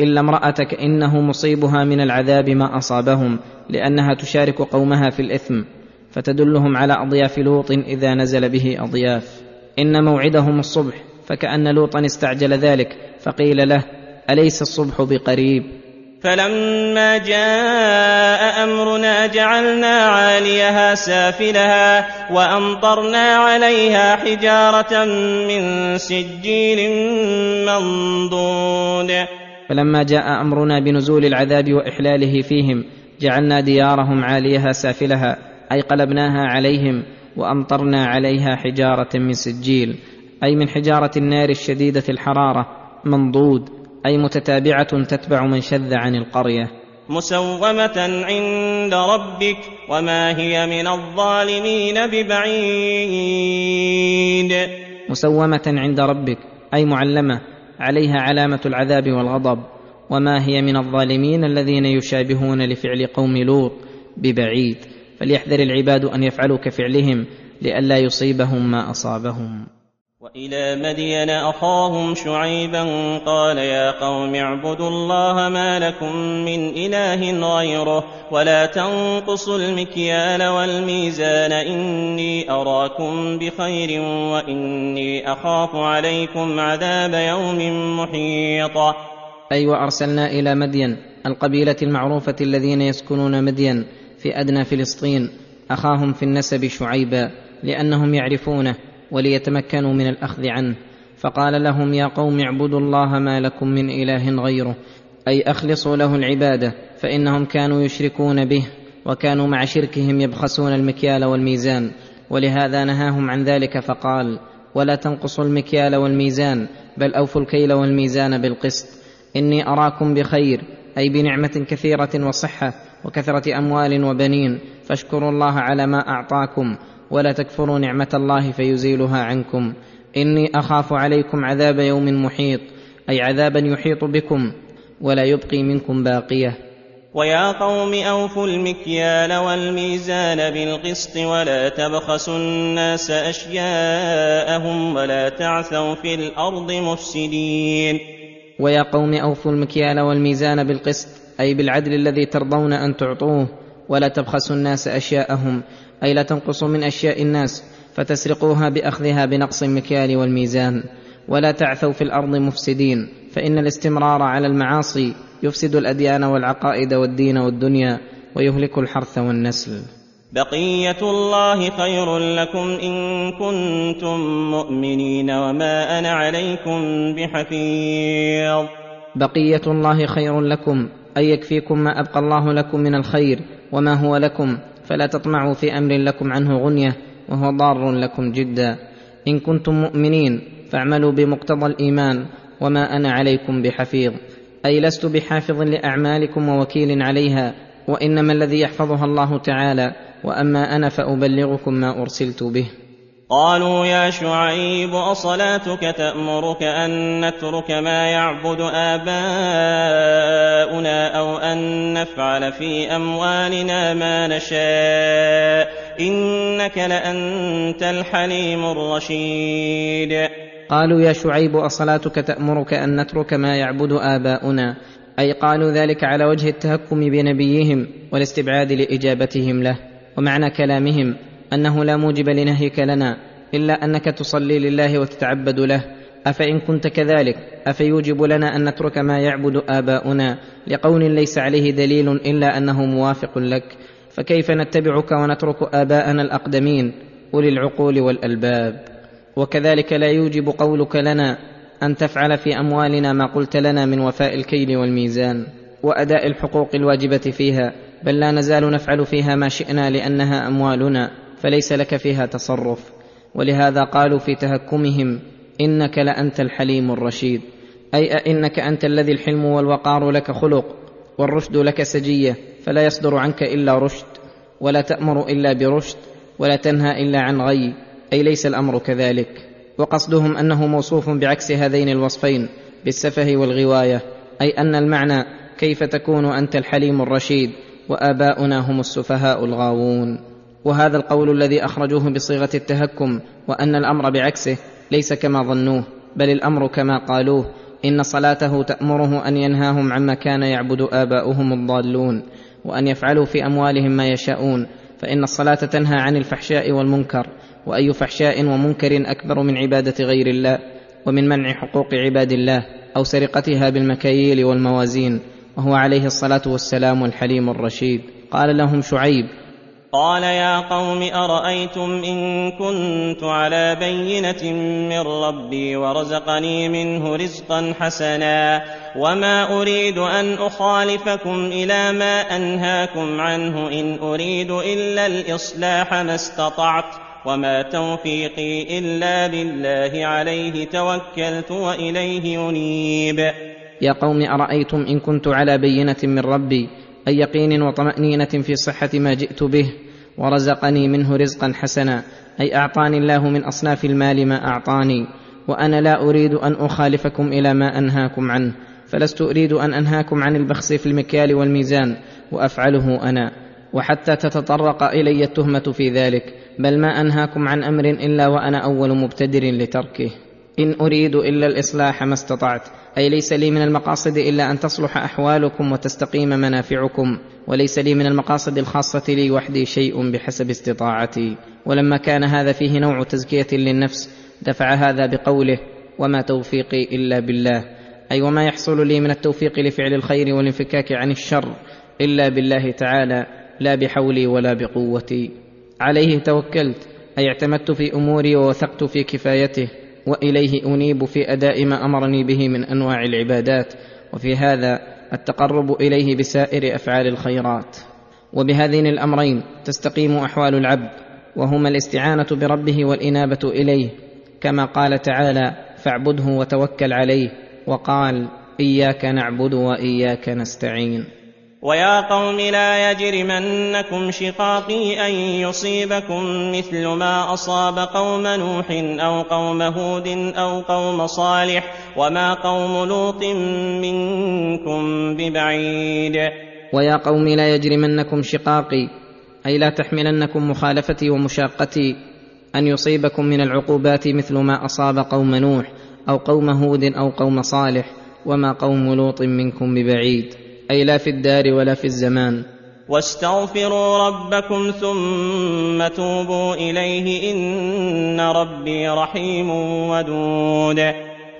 إلا امرأتك إنه مصيبها من العذاب ما أصابهم لأنها تشارك قومها في الإثم فتدلهم على أضياف لوط إذا نزل به أضياف. إن موعدهم الصبح فكأن لوطا استعجل ذلك فقيل له أليس الصبح بقريب؟ فلما جاء أمرنا جعلنا عاليها سافلها وأمطرنا عليها حجارة من سجيل منضود. فلما جاء أمرنا بنزول العذاب وإحلاله فيهم جعلنا ديارهم عاليها سافلها أي قلبناها عليهم وأمطرنا عليها حجارة من سجيل أي من حجارة النار الشديدة الحرارة منضود أي متتابعة تتبع من شذ عن القرية. مسومة عند ربك وما هي من الظالمين ببعيد. مسومة عند ربك أي معلمة عليها علامة العذاب والغضب وما هي من الظالمين الذين يشابهون لفعل قوم لوط ببعيد. فليحذر العباد أن يفعلوا كفعلهم لئلا يصيبهم ما أصابهم. وإلى مدين أخاهم شعيبا قال يا قوم اعبدوا الله ما لكم من إله غيره ولا تنقصوا المكيال والميزان إني أراكم بخير وإني أخاف عليكم عذاب يوم محيط. أي أيوة وأرسلنا إلى مدين القبيلة المعروفة الذين يسكنون مدين في أدنى فلسطين أخاهم في النسب شعيبا لأنهم يعرفونه. وليتمكنوا من الأخذ عنه. فقال لهم يا قوم اعبدوا الله ما لكم من إله غيره أي أخلصوا له العبادة فإنهم كانوا يشركون به وكانوا مع شركهم يبخسون المكيال والميزان. ولهذا نهاهم عن ذلك فقال ولا تنقصوا المكيال والميزان بل أوفوا الكيل والميزان بالقسط. إني أراكم بخير أي بنعمة كثيرة وصحة وكثرة أموال وبنين. فاشكروا الله على ما أعطاكم ولا تكفروا نعمة الله فيزيلها عنكم. إني أخاف عليكم عذاب يوم محيط أي عذابا يحيط بكم ولا يبقي منكم باقية. ويا قوم أوفوا المكيال والميزان بالقسط ولا تبخسوا الناس أشياءهم ولا تعثوا في الأرض مفسدين. ويا قوم أوفوا المكيال والميزان بالقسط أي بالعدل الذي ترضون أن تعطوه ولا تبخسوا الناس أشياءهم أي لا تنقصوا من أشياء الناس فتسرقوها بأخذها بنقص المكيال والميزان. ولا تعثوا في الأرض مفسدين فإن الاستمرار على المعاصي يفسد الأديان والعقائد والدين والدنيا ويهلك الحرث والنسل. بقية الله خير لكم إن كنتم مؤمنين وما أنا عليكم بحفيظ. بقية الله خير لكم اي يكفيكم ما أبقى الله لكم من الخير وما هو لكم فلا تطمعوا في أمر لكم عنه غنية وهو ضار لكم جدا. إن كنتم مؤمنين فاعملوا بمقتضى الإيمان وما أنا عليكم بحفيظ. أي لست بحافظ لأعمالكم ووكيل عليها وإنما الذي يحفظها الله تعالى. وأما أنا فأبلغكم ما أرسلت به. قالوا يا شعيب أصلاتك تأمرك أن نترك ما يعبد آباؤنا أو أن نفعل في أموالنا ما نشاء؟ إنك لأنت الحليم الرشيد. قالوا يا شعيب أصلاتك تأمرك أن نترك ما يعبد آباؤنا؟ أي قالوا ذلك على وجه التهكم بنبيهم والاستبعاد لإجابتهم له ومعنى كلامهم. أنه لا موجب لنهيك لنا إلا أنك تصلي لله وتتعبد له. أفإن كنت كذلك؟ أفيوجب لنا أن نترك ما يعبد آباؤنا؟ لقول ليس عليه دليل إلا أنه موافق لك. فكيف نتبعك ونترك آباءنا الأقدمين؟ أولي العقول والألباب. وكذلك لا يوجب قولك لنا أن تفعل في أموالنا ما قلت لنا من وفاء الكيل والميزان وأداء الحقوق الواجبة فيها بل لا نزال نفعل فيها ما شئنا لأنها أموالنا. فليس لك فيها تصرف. ولهذا قالوا في تهكمهم إنك لأنت الحليم الرشيد. أي إنك أنت الذي الحلم والوقار لك خلق والرشد لك سجية فلا يصدر عنك إلا رشد ولا تأمر إلا برشد ولا تنهى إلا عن غي. أي ليس الأمر كذلك. وقصدهم أنه موصوف بعكس هذين الوصفين بالسفه والغواية. أي أن المعنى كيف تكون أنت الحليم الرشيد وآباؤنا هم السفهاء الغاوون. وهذا القول الذي أخرجوه بصيغة التهكم وأن الأمر بعكسه ليس كما ظنوه بل الأمر كما قالوه. إن صلاته تأمره أن ينهاهم عما كان يعبد آباؤهم الضالون وأن يفعلوا في أموالهم ما يشاءون. فإن الصلاة تنهى عن الفحشاء والمنكر وأي فحشاء ومنكر أكبر من عبادة غير الله ومن منع حقوق عباد الله أو سرقتها بالمكاييل والموازين. وهو عليه الصلاة والسلام الحليم الرشيد. قال لهم شعيب قال يا قوم أرأيتم إن كنت على بينة من ربي ورزقني منه رزقا حسنا وما أريد أن أخالفكم إلى ما أنهاكم عنه إن أريد إلا الإصلاح ما استطعت وما توفيقي إلا بالله عليه توكلت وإليه ينيب يا قوم أرأيتم إن كنت على بينة من ربي أي يقين وطمأنينة في صحة ما جئت به؟ ورزقني منه رزقا حسنا. أي أعطاني الله من أصناف المال ما أعطاني. وأنا لا أريد أن أخالفكم إلى ما أنهاكم عنه. فلست أريد أن أنهاكم عن البخس في المكيال والميزان. وأفعله أنا. وحتى تتطرق إلي التهمة في ذلك. بل ما أنهاكم عن أمر إلا وأنا أول مبتدر لتركه. إن أريد إلا الإصلاح ما استطعت. أي ليس لي من المقاصد إلا أن تصلح أحوالكم وتستقيم منافعكم وليس لي من المقاصد الخاصة لي وحدي شيء بحسب استطاعتي. ولما كان هذا فيه نوع تزكية للنفس دفع هذا بقوله وما توفيقي إلا بالله أي وما يحصل لي من التوفيق لفعل الخير والانفكاك عن الشر إلا بالله تعالى لا بحولي ولا بقوتي عليه توكلت أي اعتمدت في أموري ووثقت في كفايته وإليه أنيب في أداء ما أمرني به من أنواع العبادات وفي هذا التقرب إليه بسائر أفعال الخيرات. وبهذين الأمرين تستقيم أحوال العبد وهما الاستعانة بربه والإنابة إليه كما قال تعالى فاعبده وتوكل عليه وقال إياك نعبد وإياك نستعين ويا قوم لا يجرمنكم شقاقي ان يصيبكم مثل ما اصاب قوم نوح أو قوم هود أو قوم صالح وما قوم لوط منكم ببعيد. ويا قوم لا يجرمنكم شقاقي أي لا تحملنكم مخالفتي ومشاقتي أن يصيبكم من العقوبات مثل ما أصاب قوم نوح أو قوم هود أو قوم صالح وما قوم لوط منكم ببعيد. أي لا في الدار ولا في الزمان. واستغفروا ربكم ثم توبوا إليه إن ربي رحيم ودود.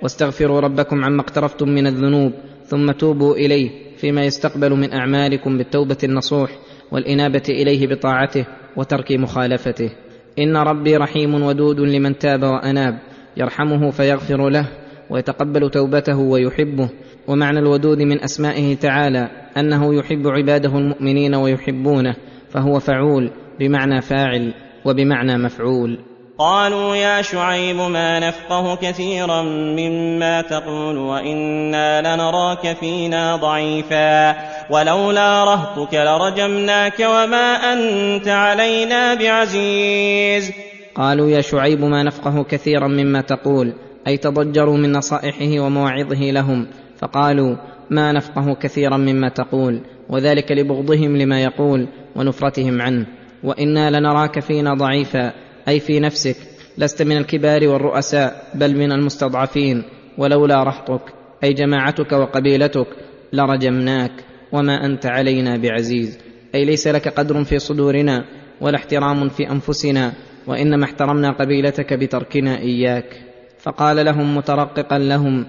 واستغفروا ربكم عما اقترفتم من الذنوب ثم توبوا إليه فيما يستقبل من أعمالكم بالتوبة النصوح والإنابة إليه بطاعته وترك مخالفته. إن ربي رحيم ودود لمن تاب وأناب. يرحمه فيغفر له ويتقبل توبته ويحبه. ومعنى الودود من أسمائه تعالى أنه يحب عباده المؤمنين ويحبونه فهو فعول بمعنى فاعل وبمعنى مفعول. قالوا يا شعيب ما نفقه كثيرا مما تقول وإنا لنراك فينا ضعيفا ولولا رهطك لرجمناك وما أنت علينا بعزيز. قالوا يا شعيب ما نفقه كثيرا مما تقول أي تضجروا من نصائحه ومواعظه لهم فقالوا ما نفقه كثيرا مما تقول وذلك لبغضهم لما يقول ونفرتهم عنه. وإنا لنراك فينا ضعيفا أي في نفسك لست من الكبار والرؤساء بل من المستضعفين. ولولا رهطك أي جماعتك وقبيلتك لرجمناك وما أنت علينا بعزيز. أي ليس لك قدر في صدورنا ولا احترام في أنفسنا وإنما احترمنا قبيلتك بتركنا إياك. فقال لهم مترققا لهم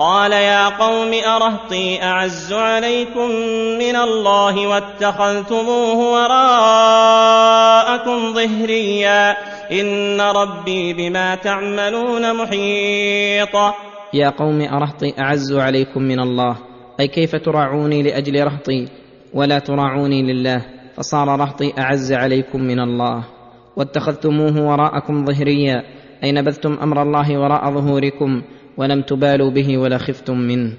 قال يا قوم أرهطي أعز عليكم من الله واتخذتموه وراءكم ظهريا. إن ربي بما تعملون محيط. يا قوم أرهطي أعز عليكم من الله. أي كيف تراعوني لأجل رهطي ولا تراعوني لله. فصار رهطي أعز عليكم من الله. واتخذتموه وراءكم ظهريا. أي نبذتم أمر الله وراء ظهوركم. ولم تبالوا به ولا خفتم منه.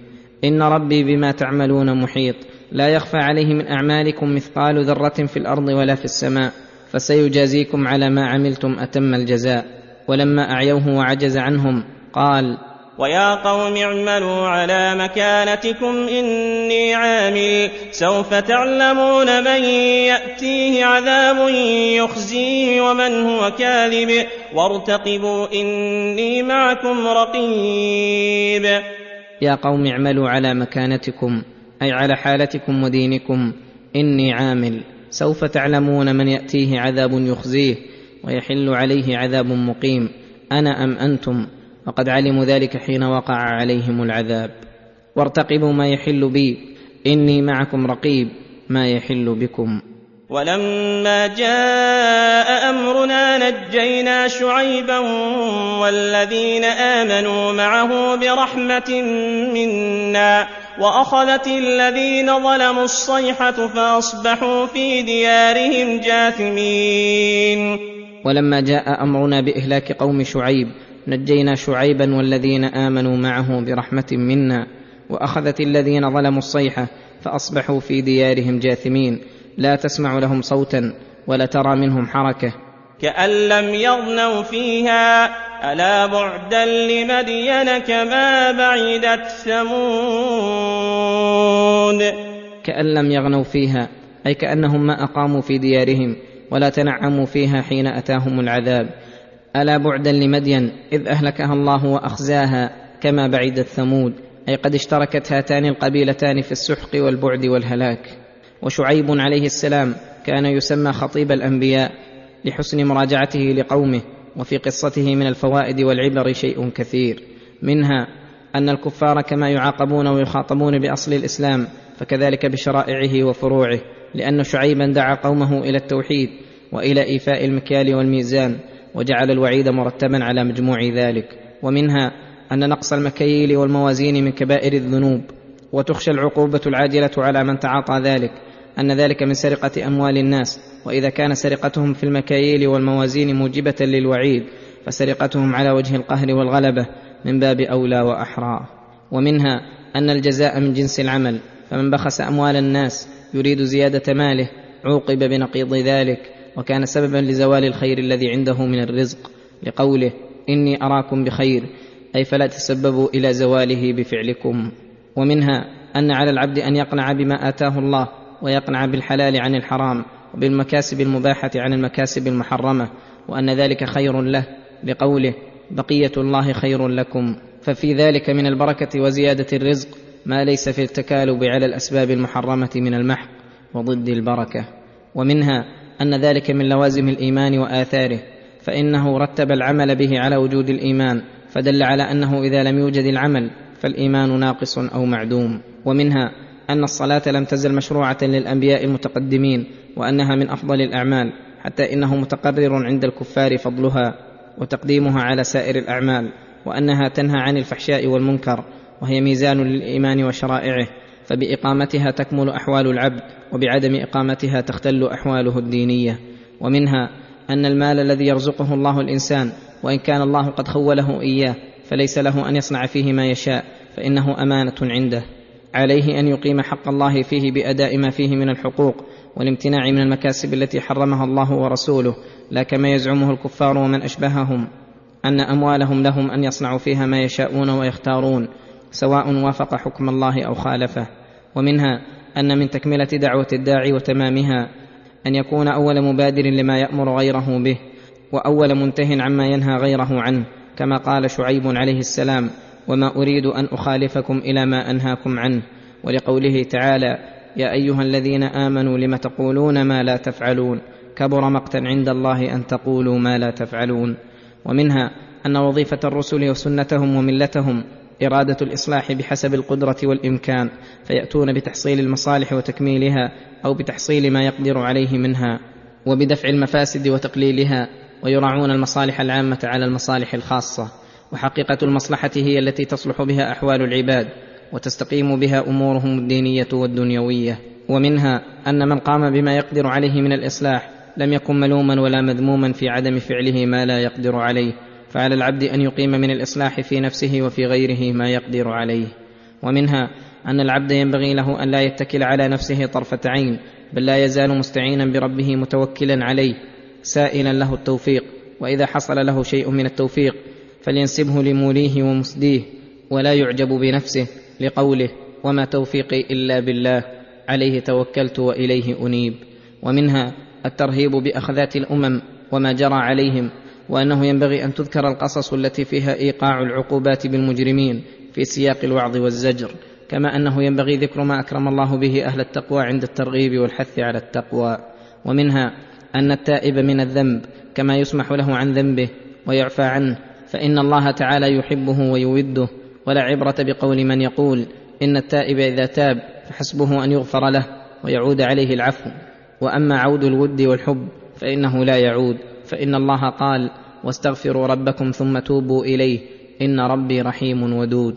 إن ربي بما تعملون محيط. لا يخفى عليه من أعمالكم مثقال ذرة في الأرض ولا في السماء. فسيجازيكم على ما عملتم أتم الجزاء. ولما أعيوه وعجز عنهم قال ويا قوم اعملوا على مكانتكم إني عامل. سوف تعلمون من يأتيه عذاب يخزيه ومن هو كاذب. وارتقبوا إني معكم رقيب. يا قوم اعملوا على مكانتكم أي على حالتكم ودينكم إني عامل. سوف تعلمون من يأتيه عذاب يخزيه ويحل عليه عذاب مقيم. أنا أم أنتم؟ وقد علموا ذلك حين وقع عليهم العذاب. وارتقبوا ما يحل بي. إني معكم رقيب ما يحل بكم. ولما جاء أمرنا نجينا شعيبا والذين آمنوا معه برحمة منا وأخذت الذين ظلموا الصيحة فأصبحوا في ديارهم جاثمين. ولما جاء أمرنا بإهلاك قوم شعيب نجينا شعيبا والذين آمنوا معه برحمة منا وأخذت الذين ظلموا الصيحه فأصبحوا في ديارهم جاثمين. لا تسمع لهم صوتا ولا ترى منهم حركة. كأن لم يغنوا فيها ألا بعدا لمدين كما بعدت ثمود. كأن لم يغنوا فيها أي كأنهم ما أقاموا في ديارهم ولا تنعموا فيها حين أتاهم العذاب. ألا بعدا لمدين إذ أهلكها الله وأخزاها كما بعدت ثمود أي قد اشتركت هاتان القبيلتان في السحق والبعد والهلاك. وشعيب عليه السلام كان يسمى خطيب الأنبياء لحسن مراجعته لقومه وفي قصته من الفوائد والعبر شيء كثير. منها أن الكفار كما يعاقبون ويخاطبون بأصل الإسلام فكذلك بشرائعه وفروعه لأن شعيبا دعا قومه إلى التوحيد وإلى إيفاء المكيال والميزان. وجعل الوعيد مرتبا على مجموع ذلك. ومنها أن نقص المكاييل والموازين من كبائر الذنوب وتخشى العقوبة العاجلة على من تعاطى ذلك أن ذلك من سرقة أموال الناس. وإذا كان سرقتهم في المكاييل والموازين موجبة للوعيد فسرقتهم على وجه القهر والغلبة من باب أولى وأحرى. ومنها أن الجزاء من جنس العمل فمن بخس أموال الناس يريد زيادة ماله عوقب بنقيض ذلك. وكان سببا لزوال الخير الذي عنده من الرزق لقوله إني أراكم بخير أي فلا تسببوا إلى زواله بفعلكم. ومنها أن على العبد أن يقنع بما آتاه الله ويقنع بالحلال عن الحرام وبالمكاسب المباحة عن المكاسب المحرمة وأن ذلك خير له لقوله بقية الله خير لكم. ففي ذلك من البركة وزيادة الرزق ما ليس في التكالب على الأسباب المحرمة من المحق وضد البركة. ومنها أن ذلك من لوازم الإيمان وآثاره فإنه رتب العمل به على وجود الإيمان فدل على أنه إذا لم يوجد العمل فالإيمان ناقص أو معدوم. ومنها أن الصلاة لم تزل مشروعة للأنبياء المتقدمين وأنها من أفضل الأعمال حتى إنه متقرر عند الكفار فضلها وتقديمها على سائر الأعمال وأنها تنهى عن الفحشاء والمنكر وهي ميزان للإيمان وشرائعه. فبإقامتها تكمل أحوال العبد وبعدم إقامتها تختل أحواله الدينية. ومنها أن المال الذي يرزقه الله الإنسان وإن كان الله قد خوله إياه فليس له أن يصنع فيه ما يشاء فإنه أمانة عنده. عليه أن يقيم حق الله فيه بأداء ما فيه من الحقوق والامتناع من المكاسب التي حرمها الله ورسوله لا كما يزعمه الكفار ومن أشبههم. أن أموالهم لهم أن يصنعوا فيها ما يشاءون ويختارون سواء وافق حكم الله أو خالفه. ومنها أن من تكملة دعوة الداعي وتمامها أن يكون أول مبادر لما يأمر غيره به وأول منته عما ينهى غيره عنه كما قال شعيب عليه السلام وما أريد أن أخالفكم إلى ما أنهاكم عنه ولقوله تعالى يا أيها الذين آمنوا لم تقولون ما لا تفعلون؟ كبر مقتا عند الله أن تقولوا ما لا تفعلون ومنها أن وظيفة الرسل وسنتهم وملتهم إرادة الإصلاح بحسب القدرة والإمكان فيأتون بتحصيل المصالح وتكميلها أو بتحصيل ما يقدر عليه منها وبدفع المفاسد وتقليلها ويراعون المصالح العامة على المصالح الخاصة. وحقيقة المصلحة هي التي تصلح بها أحوال العباد وتستقيم بها أمورهم الدينية والدنيوية. ومنها أن من قام بما يقدر عليه من الإصلاح لم يكن ملوما ولا مذموما في عدم فعله ما لا يقدر عليه. فعلى العبد أن يقيم من الإصلاح في نفسه وفي غيره ما يقدر عليه. ومنها أن العبد ينبغي له أن لا يتكل على نفسه طرفة عين بل لا يزال مستعينا بربه متوكلا عليه سائلا له التوفيق. وإذا حصل له شيء من التوفيق فلينسبه لموليه ومسديه ولا يعجب بنفسه لقوله وما توفيقي إلا بالله عليه توكلت وإليه أنيب ومنها الترهيب بأخذات الأمم وما جرى عليهم وأنه ينبغي أن تذكر القصص التي فيها إيقاع العقوبات بالمجرمين في سياق الوعظ والزجر كما أنه ينبغي ذكر ما أكرم الله به أهل التقوى عند الترغيب والحث على التقوى. ومنها أن التائب من الذنب كما يسمح له عن ذنبه ويعفى عنه فإن الله تعالى يحبه ويوده. ولا عبرة بقول من يقول إن التائب إذا تاب فحسبه أن يغفر له ويعود عليه العفو. وأما عود الود والحب فإنه لا يعود. فإن الله قال واستغفروا ربكم ثم توبوا إليه إن ربي رحيم ودود.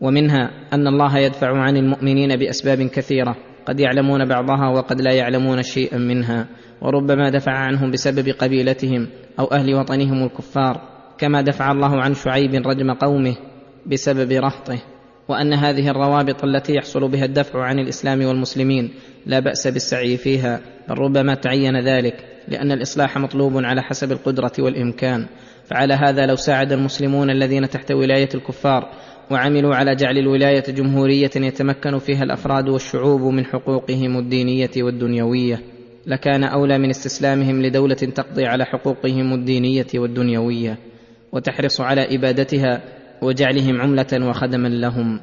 ومنها أن الله يدفع عن المؤمنين بأسباب كثيرة قد يعلمون بعضها وقد لا يعلمون شيئا منها وربما دفع عنهم بسبب قبيلتهم أو أهل وطنهم الكفار كما دفع الله عن شعيب رجم قومه بسبب رهطه وأن هذه الروابط التي يحصل بها الدفع عن الإسلام والمسلمين لا بأس بالسعي فيها بل ربما تعين ذلك. لأن الإصلاح مطلوب على حسب القدرة والإمكان. فعلى هذا لو ساعد المسلمون الذين تحت ولاية الكفار وعملوا على جعل الولاية جمهورية يتمكن فيها الأفراد والشعوب من حقوقهم الدينية والدنيوية لكان أولى من استسلامهم لدولة تقضي على حقوقهم الدينية والدنيوية وتحرص على إبادتها وجعلهم عملة وخدما لهم.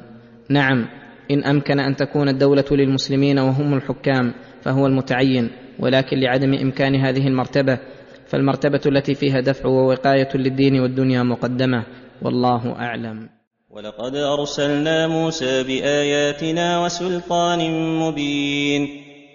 نعم إن أمكن أن تكون الدولة للمسلمين وهم الحكام فهو المتعين. ولكن لعدم إمكان هذه المرتبة فالمرتبة التي فيها دفع ووقايه للدين والدنيا مقدمة والله أعلم. ولقد أرسلنا موسى بآياتنا وسلطان مبين.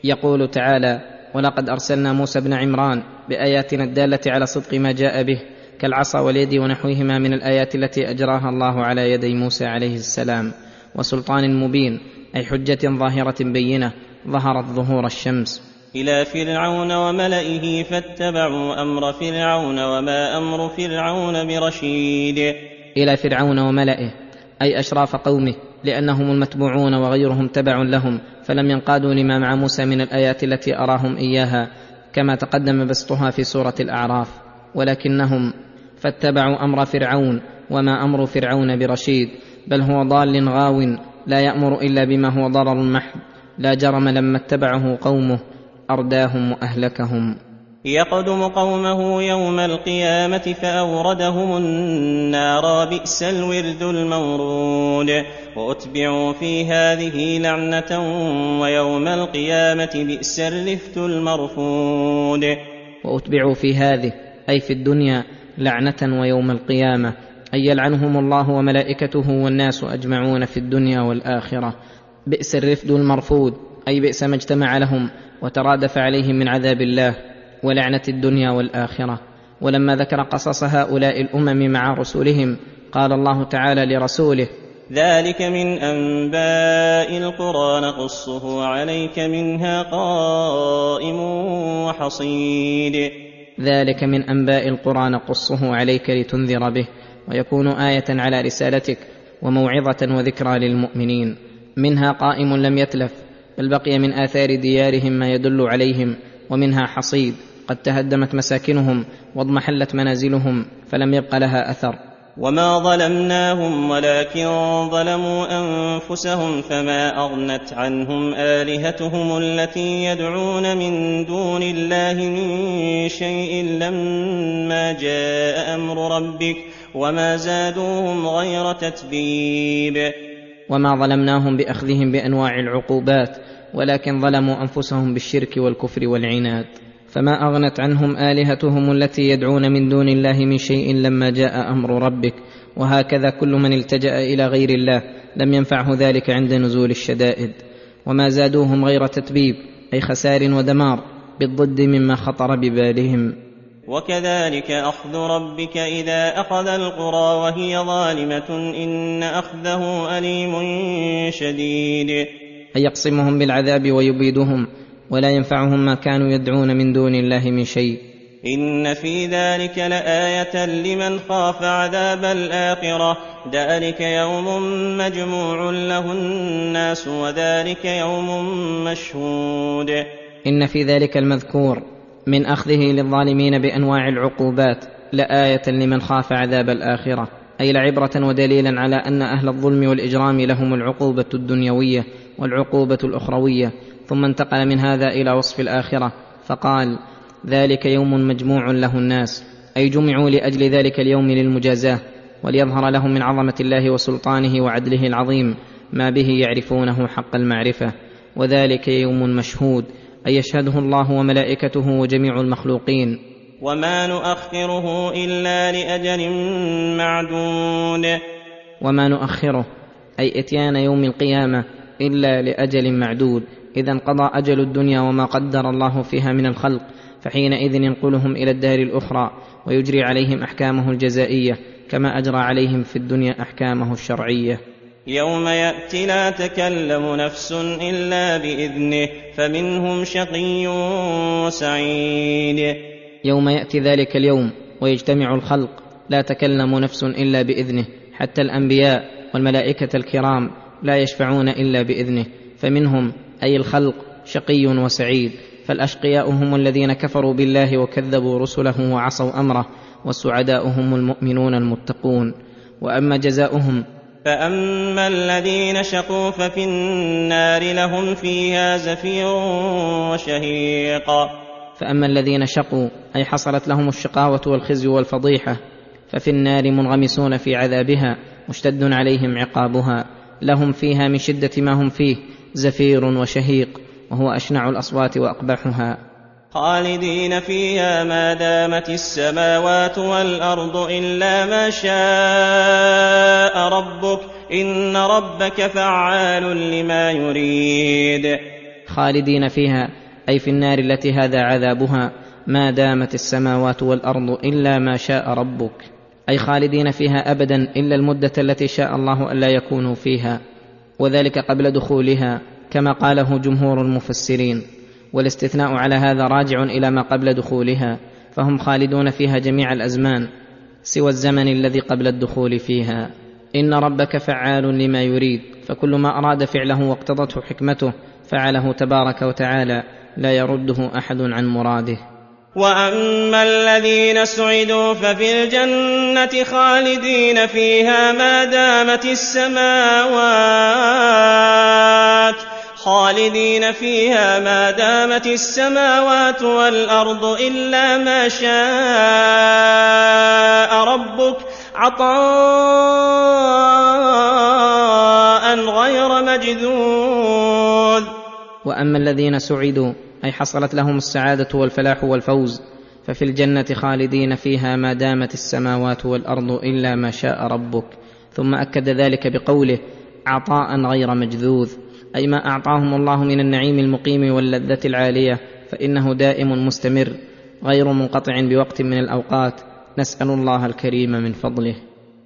يقول تعالى ولقد أرسلنا موسى بن عمران بآياتنا الدالة على صدق ما جاء به كالعصا واليد ونحوهما من الآيات التي أجراها الله على يدي موسى عليه السلام وسلطان مبين أي حجة ظاهرة بينة ظهرت ظهور الشمس. إلى فرعون وملئه فاتبعوا أمر فرعون وما أمر فرعون برشيد. إلى فرعون وملئه أي أشراف قومه لأنهم المتبوعون وغيرهم تبع لهم فلم ينقادوا لما مع موسى من الآيات التي أراهم إياها كما تقدم بسطها في سورة الأعراف. ولكنهم فاتبعوا أمر فرعون وما أمر فرعون برشيد بل هو ضال غاو لا يأمر إلا بما هو ضرر محض لا جرم لما اتبعه قومه أرداهم وأهلكهم. يقدم قومه يوم القيامة فأوردهم النار بئس الورد المورود. وأتبعوا في هذه لعنة ويوم القيامة بئس الرفت المرفود. وأتبعوا في هذه أي في الدنيا لعنة ويوم القيامة أي يلعنهم الله وملائكته والناس أجمعون في الدنيا والآخرة. بئس الرفد المرفود أي بئس ما اجتمع لهم. وترادف عليهم من عذاب الله ولعنة الدنيا والآخرة. ولما ذكر قصص هؤلاء الأمم مع رسلهم قال الله تعالى لرسوله ذلك من أنباء القرى نقصه عليك منها قائم وحصيد. ذلك من أنباء القرى نقصه عليك لتنذر به ويكون آية على رسالتك وموعظة وذكرى للمؤمنين. منها قائم لم يتلف بل بقي من آثار ديارهم ما يدل عليهم ومنها حصيد قد تهدمت مساكنهم واضمحلت منازلهم فلم يبق لها أثر. وما ظلمناهم ولكن ظلموا أنفسهم فما أغنت عنهم آلهتهم التي يدعون من دون الله من شيء لما جاء أمر ربك وما زادوهم غير تتبيب. وما ظلمناهم بأخذهم بأنواع العقوبات ولكن ظلموا أنفسهم بالشرك والكفر والعناد. فما أغنت عنهم آلهتهم التي يدعون من دون الله من شيء لما جاء أمر ربك. وهكذا كل من التجأ إلى غير الله لم ينفعه ذلك عند نزول الشدائد. وما زادوهم غير تتبيب أي خسار ودمار بالضد مما خطر ببالهم. وكذلك أخذ ربك إذا أخذ القرى وهي ظالمة إن أخذه أليم شديد. أن يقسمهم بالعذاب ويبيدهم ولا ينفعهم ما كانوا يدعون من دون الله من شيء. إن في ذلك لآية لمن خاف عذاب الآخرة. ذلك يوم مجموع له الناس وذلك يوم مشهود. إن في ذلك المذكور. من أخذه للظالمين بأنواع العقوبات لآية لمن خاف عذاب الآخرة. أي لعبرة ودليلا على أن أهل الظلم والإجرام لهم العقوبة الدنيوية والعقوبة الأخروية. ثم انتقل من هذا إلى وصف الآخرة فقال ذلك يوم مجموع له الناس. أي جمعوا لأجل ذلك اليوم للمجازاة وليظهر لهم من عظمة الله وسلطانه وعدله العظيم ما به يعرفونه حق المعرفة. وذلك يوم مشهود اي يشهده الله وملائكته وجميع المخلوقين. وما نؤخره الا لاجل معدود. وما نؤخره أي إتيان يوم القيامة إلا لأجل معدود. اذا انقضى أجل الدنيا وما قدر الله فيها من الخلق فحينئذ ينقلهم إلى الدار الأخرى ويجري عليهم أحكامه الجزائية كما أجرى عليهم في الدنيا أحكامه الشرعية. يوم يأتي لا تكلم نفس إلا بإذنه فمنهم شقي وسعيد. يوم يأتي ذلك اليوم ويجتمع الخلق لا تكلم نفس إلا بإذنه حتى الأنبياء والملائكة الكرام لا يشفعون إلا بإذنه فمنهم أي الخلق شقي وسعيد. فالأشقياء هم الذين كفروا بالله وكذبوا رسله وعصوا أمره والسعداء هم المؤمنون المتقون. وأما جزاؤهم فاما الذين شقوا ففي النار لهم فيها زفير وشهيق. فاما الذين شقوا أي حصلت لهم الشقاوة والخزي والفضيحة ففي النار منغمسون في عذابها مشتد عليهم عقابها. لهم فيها من شده ما هم فيه زفير وشهيق وهو اشنع الاصوات واقبحها. خالدين فيها ما دامت السماوات والأرض إلا ما شاء ربك إن ربك فعال لما يريد. خالدين فيها أي في النار التي هذا عذابها ما دامت السماوات والأرض إلا ما شاء ربك. أي خالدين فيها ابدا إلا المدة التي شاء الله الا يكونوا فيها. وذلك قبل دخولها كما قاله جمهور المفسرين. والاستثناء على هذا راجع إلى ما قبل دخولها فهم خالدون فيها جميع الأزمان سوى الزمن الذي قبل الدخول فيها. إن ربك فعال لما يريد فكل ما أراد فعله واقتضته حكمته فعله تبارك وتعالى لا يرده أحد عن مراده. وأما الذين سعدوا ففي الجنة خالدين فيها ما دامت السماوات. خالدين فيها ما دامت السماوات والأرض إلا ما شاء ربك عطاء غير مجذوذ. وأما الذين سعدوا أي حصلت لهم السعادة والفلاح والفوز ففي الجنة خالدين فيها ما دامت السماوات والأرض إلا ما شاء ربك. ثم أكد ذلك بقوله عطاء غير مجذوذ. أي ما أعطاهم الله من النعيم المقيم واللذة العالية فإنه دائم مستمر غير منقطع بوقت من الأوقات. نسأل الله الكريم من فضله.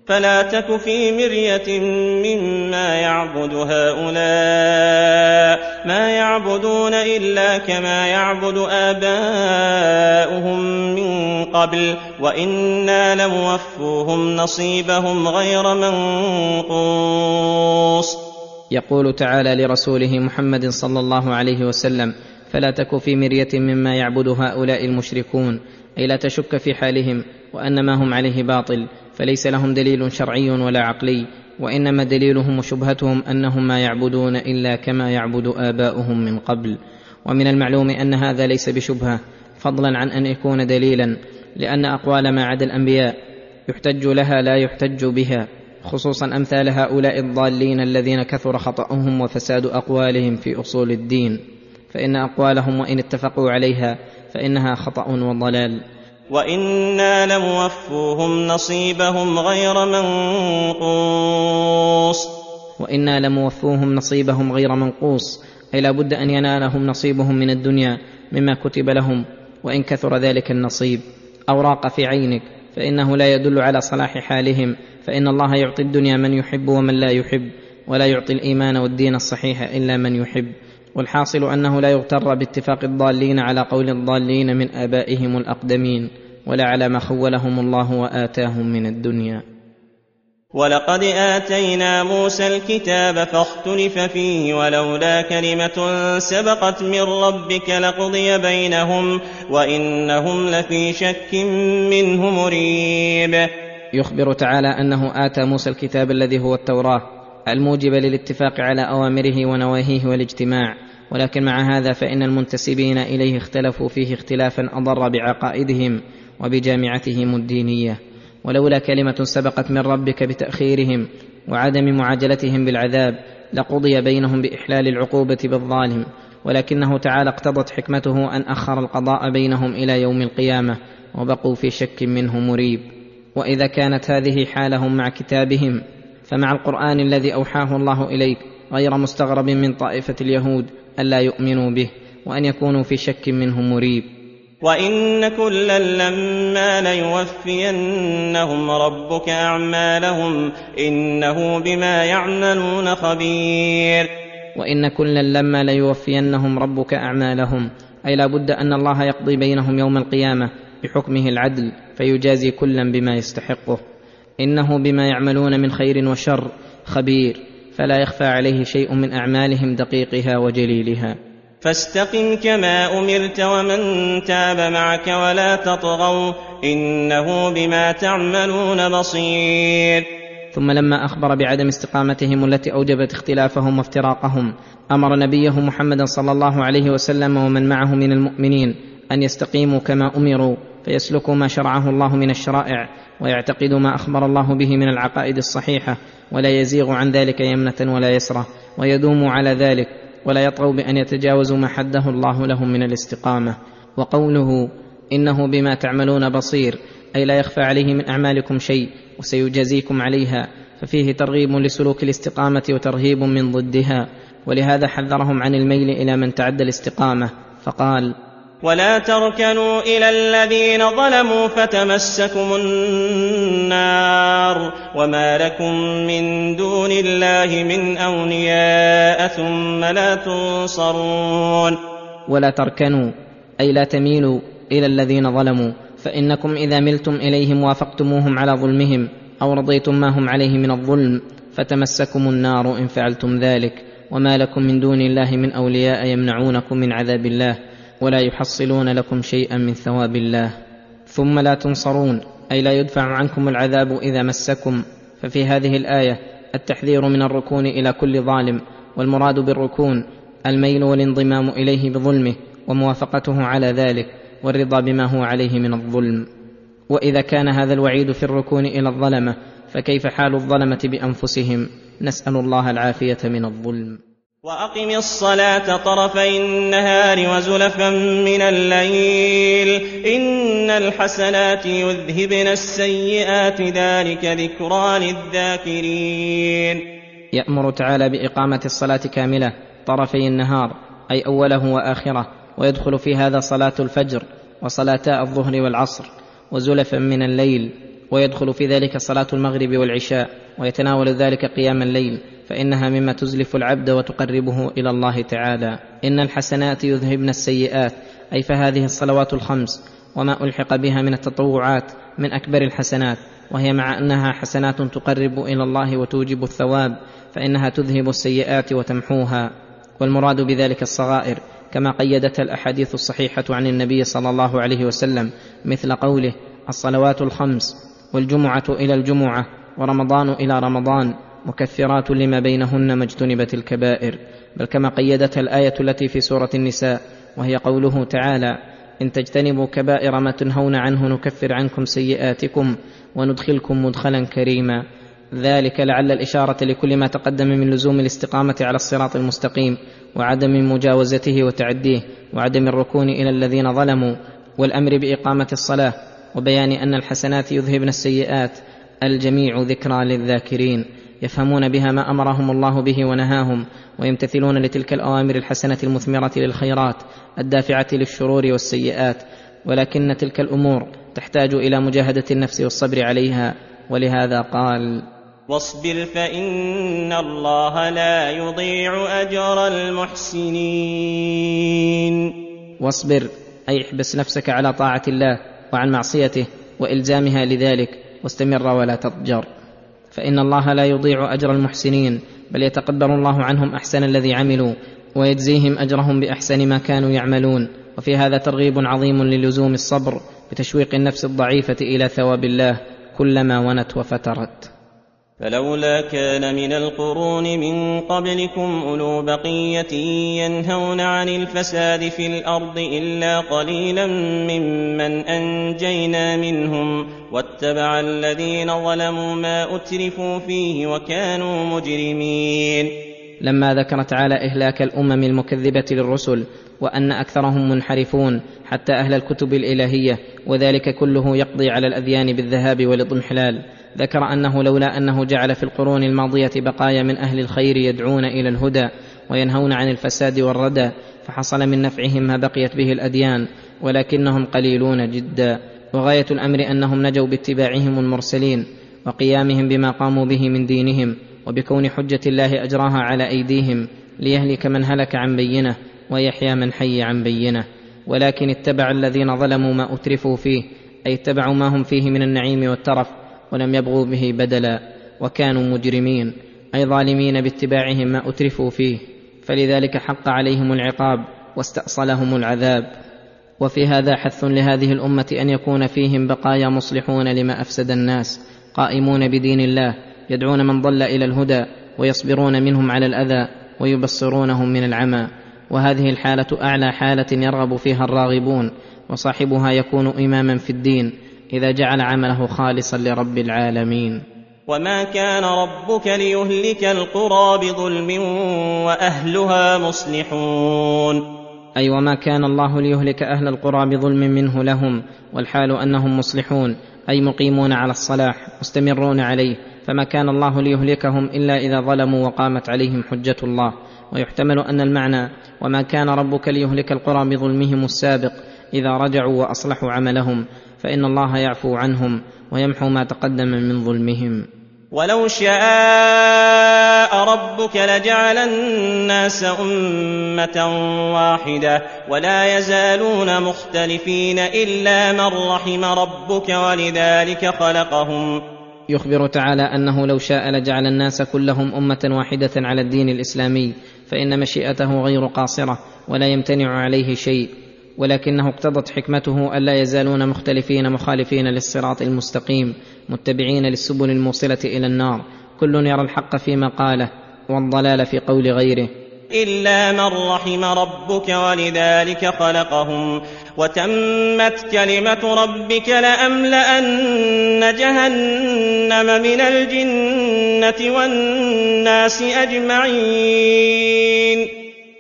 فلا تك في مرية مما يعبد هؤلاء ما يعبدون إلا كما يعبد آباؤهم من قبل وإنا لموفوهم نصيبهم غير منقوص. يقول تعالى لرسوله محمد صلى الله عليه وسلم فلا تك في مرية مما يعبد هؤلاء المشركون أي لا تشك في حالهم وان ما هم عليه باطل فليس لهم دليل شرعي ولا عقلي وإنما دليلهم وشبهتهم أنهم ما يعبدون إلا كما يعبد آباؤهم من قبل. ومن المعلوم أن هذا ليس بشبهة فضلا عن أن يكون دليلا لأن أقوال ما عدا الأنبياء يحتج لها لا يحتج بها. خصوصا أمثال هؤلاء الضالين الذين كثر خطأهم وفساد أقوالهم في أصول الدين. فإن أقوالهم وإن اتفقوا عليها فإنها خطأ وضلال. وإنا لموفوهم نصيبهم غير منقوص. وإنا لموفوهم نصيبهم غير منقوص. أي لا بد أن ينالهم نصيبهم من الدنيا مما كتب لهم. وإن كثر ذلك النصيب. أو راق في عينك. فإنه لا يدل على صلاح حالهم. فإن الله يعطي الدنيا من يحب ومن لا يحب ولا يعطي الإيمان والدين الصحيح إلا من يحب. والحاصل أنه لا يغتر باتفاق الضالين على قول الضالين من آبائهم الأقدمين ولا على ما خولهم الله وآتاهم من الدنيا. ولقد آتينا موسى الكتاب فاختلف فيه ولولا كلمة سبقت من ربك لقضي بينهم وإنهم لفي شك منه مريب. يخبر تعالى أنه آتى موسى الكتاب الذي هو التوراة الموجب للاتفاق على أوامره ونواهيه والاجتماع ولكن مع هذا فإن المنتسبين إليه اختلفوا فيه اختلافا أضر بعقائدهم وبجامعتهم الدينية. ولولا كلمة سبقت من ربك بتأخيرهم وعدم معاجلتهم بالعذاب لقضي بينهم بإحلال العقوبة بالظالم ولكنه تعالى اقتضت حكمته أن أخر القضاء بينهم إلى يوم القيامة وبقوا في شك منه مريب. وإذا كانت هذه حالهم مع كتابهم فمع القرآن الذي أوحاه الله إليك غير مستغرب من طائفة اليهود الا يؤمنوا به وأن يكونوا في شك منه مريب. وإن كلا لما ليوفينهم ربك أعمالهم إنه بما يعملون خبير. وإن كلا لما ليوفينهم ربك أعمالهم أي لا بد أن الله يقضي بينهم يوم القيامة بحكمه العدل. فيجازي كلا بما يستحقه. إنه بما يعملون من خير وشر خبير. فلا يخفى عليه شيء من أعمالهم دقيقها وجليلها. فاستقم كما أمرت ومن تاب معك ولا تطغوا. إنه بما تعملون بصير. ثم لما أخبر بعدم استقامتهم التي أوجبت اختلافهم وافتراقهم أمر نبيه محمدا صلى الله عليه وسلم ومن معه من المؤمنين أن يستقيموا كما أمروا. فيسلكوا ما شرعه الله من الشرائع ويعتقدوا ما أخبر الله به من العقائد الصحيحة ولا يزيغ عن ذلك يمنة ولا يسرة ويدوموا على ذلك ولا يطغوا بأن يتجاوزوا ما حده الله لهم من الاستقامة وقوله إنه بما تعملون بصير أي لا يخفى عليه من أعمالكم شيء وسيجازيكم عليها ففيه ترغيب لسلوك الاستقامة وترهيب من ضدها ولهذا حذرهم عن الميل إلى من تعدى الاستقامة فقال ولا تركنوا إلى الذين ظلموا فتمسكم النار وما لكم من دون الله من أولياء ثم لا تنصرون ولا تركنوا أي لا تميلوا إلى الذين ظلموا فإنكم إذا ملتم إليهم وافقتموهم على ظلمهم أو رضيتم ما هم عليه من الظلم فتمسكم النار إن فعلتم ذلك وما لكم من دون الله من أولياء يمنعونكم من عذاب الله. ولا يحصلون لكم شيئا من ثواب الله. ثم لا تنصرون أي لا يدفع عنكم العذاب إذا مسكم. ففي هذه الآية التحذير من الركون إلى كل ظالم والمراد بالركون الميل والانضمام إليه بظلمه وموافقته على ذلك والرضا بما هو عليه من الظلم. وإذا كان هذا الوعيد في الركون إلى الظلمة فكيف حال الظلمة بأنفسهم؟ نسأل الله العافية من الظلم. وأقم الصلاة طرفي النهار وزلفا من الليل. إن الحسنات يذهبن السيئات ذلك ذكرى للذاكرين. يأمر تعالى بإقامة الصلاة كاملة طرفي النهار أي أوله وآخره ويدخل في هذا صلاة الفجر وصلاتا الظهر والعصر وزلفا من الليل ويدخل في ذلك صلاة المغرب والعشاء ويتناول ذلك قيام الليل. فإنها مما تزلف العبد وتقربه إلى الله تعالى. إن الحسنات يذهبن السيئات أي فهذه الصلوات الخمس وما ألحق بها من التطوعات من أكبر الحسنات وهي مع أنها حسنات تقرب إلى الله وتوجب الثواب فإنها تذهب السيئات وتمحوها. والمراد بذلك الصغائر كما قيدتها الأحاديث الصحيحة عن النبي صلى الله عليه وسلم مثل قوله الصلوات الخمس والجمعة إلى الجمعة ورمضان إلى رمضان مكفرات لما بينهن ما اجتنبت الكبائر. بل كما قيدتها الآية التي في سورة النساء وهي قوله تعالى إن تجتنبوا كبائر ما تنهون عنه نكفر عنكم سيئاتكم وندخلكم مدخلا كريما. ذلك لعل الإشارة لكل ما تقدم من لزوم الاستقامة على الصراط المستقيم وعدم مجاوزته وتعديه وعدم الركون إلى الذين ظلموا والأمر بإقامة الصلاة وبيان أن الحسنات يذهبن السيئات. الجميع ذكرى للذاكرين. يفهمون بها ما أمرهم الله به ونهاهم ويمتثلون لتلك الأوامر الحسنة المثمرة للخيرات الدافعة للشرور والسيئات ولكن تلك الأمور تحتاج إلى مجاهدة النفس والصبر عليها ولهذا قال واصبر فإن الله لا يضيع أجر المحسنين. واصبر أي احبس نفسك على طاعة الله وعن معصيته وإلزامها لذلك واستمر ولا تضجر. فإن الله لا يضيع أجر المحسنين بل يتقبل الله عنهم أحسن الذي عملوا ويجزيهم أجرهم بأحسن ما كانوا يعملون. وفي هذا ترغيب عظيم للزوم الصبر بتشويق النفس الضعيفة إلى ثواب الله كلما ونت وفترت. فلولا كان من القرون من قبلكم أولو بقية ينهون عن الفساد في الأرض إلا قليلا ممن أنجينا منهم واتبع الذين ظلموا ما أترفوا فيه وكانوا مجرمين. لما ذكر تعالى إهلاك الأمم المكذبة للرسل وأن أكثرهم منحرفون حتى أهل الكتب الإلهية وذلك كله يقضي على الأذيان بالذهاب والإضمحلال. ذكر أنه لولا أنه جعل في القرون الماضية بقايا من أهل الخير يدعون إلى الهدى وينهون عن الفساد والردى فحصل من نفعهم ما بقيت به الأديان ولكنهم قليلون جدا. وغاية الأمر أنهم نجوا باتباعهم المرسلين وقيامهم بما قاموا به من دينهم وبكون حجة الله أجراها على أيديهم ليهلك من هلك عن بينة ويحيى من حي عن بينة. ولكن اتبع الذين ظلموا ما أترفوا فيه أي اتبعوا ما هم فيه من النعيم والترف ولم يبغوا به بدلا وكانوا مجرمين أي ظالمين باتباعهم ما أترفوا فيه فلذلك حق عليهم العقاب واستأصلهم العذاب. وفي هذا حث لهذه الأمة أن يكون فيهم بقايا مصلحون لما أفسد الناس قائمون بدين الله يدعون من ضل إلى الهدى ويصبرون منهم على الأذى ويبصرونهم من العمى. وهذه الحالة أعلى حالة يرغب فيها الراغبون وصاحبها يكون إماما في الدين. إذا جعل عمله خالصا لرب العالمين. وما كان ربك ليهلك القرى بظلم واهلها مصلحون. أي وما كان الله ليهلك أهل القرى بظلم منه لهم والحال أنهم مصلحون. أي مقيمون على الصلاح مستمرون عليه. فما كان الله ليهلكهم الا اذا ظلموا وقامت عليهم حجه الله. ويحتمل ان المعنى وما كان ربك ليهلك القرى بظلمهم السابق اذا رجعوا واصلحوا عملهم. فإن الله يعفو عنهم ويمحو ما تقدم من ظلمهم. ولو شاء ربك لجعل الناس أمة واحدة ولا يزالون مختلفين إلا من رحم ربك ولذلك خلقهم. يخبر تعالى أنه لو شاء لجعل الناس كلهم أمة واحدة على الدين الإسلامي فإن مشيئته غير قاصرة ولا يمتنع عليه شيء. ولكنه اقتضت حكمته الا يزالون مختلفين مخالفين للصراط المستقيم متبعين للسبل الموصلة إلى النار. كل يرى الحق فيما قاله والضلال في قول غيره. إلا من رحم ربك ولذلك خلقهم وتمت كلمة ربك لأملأن جهنم من الجنة والناس أجمعين.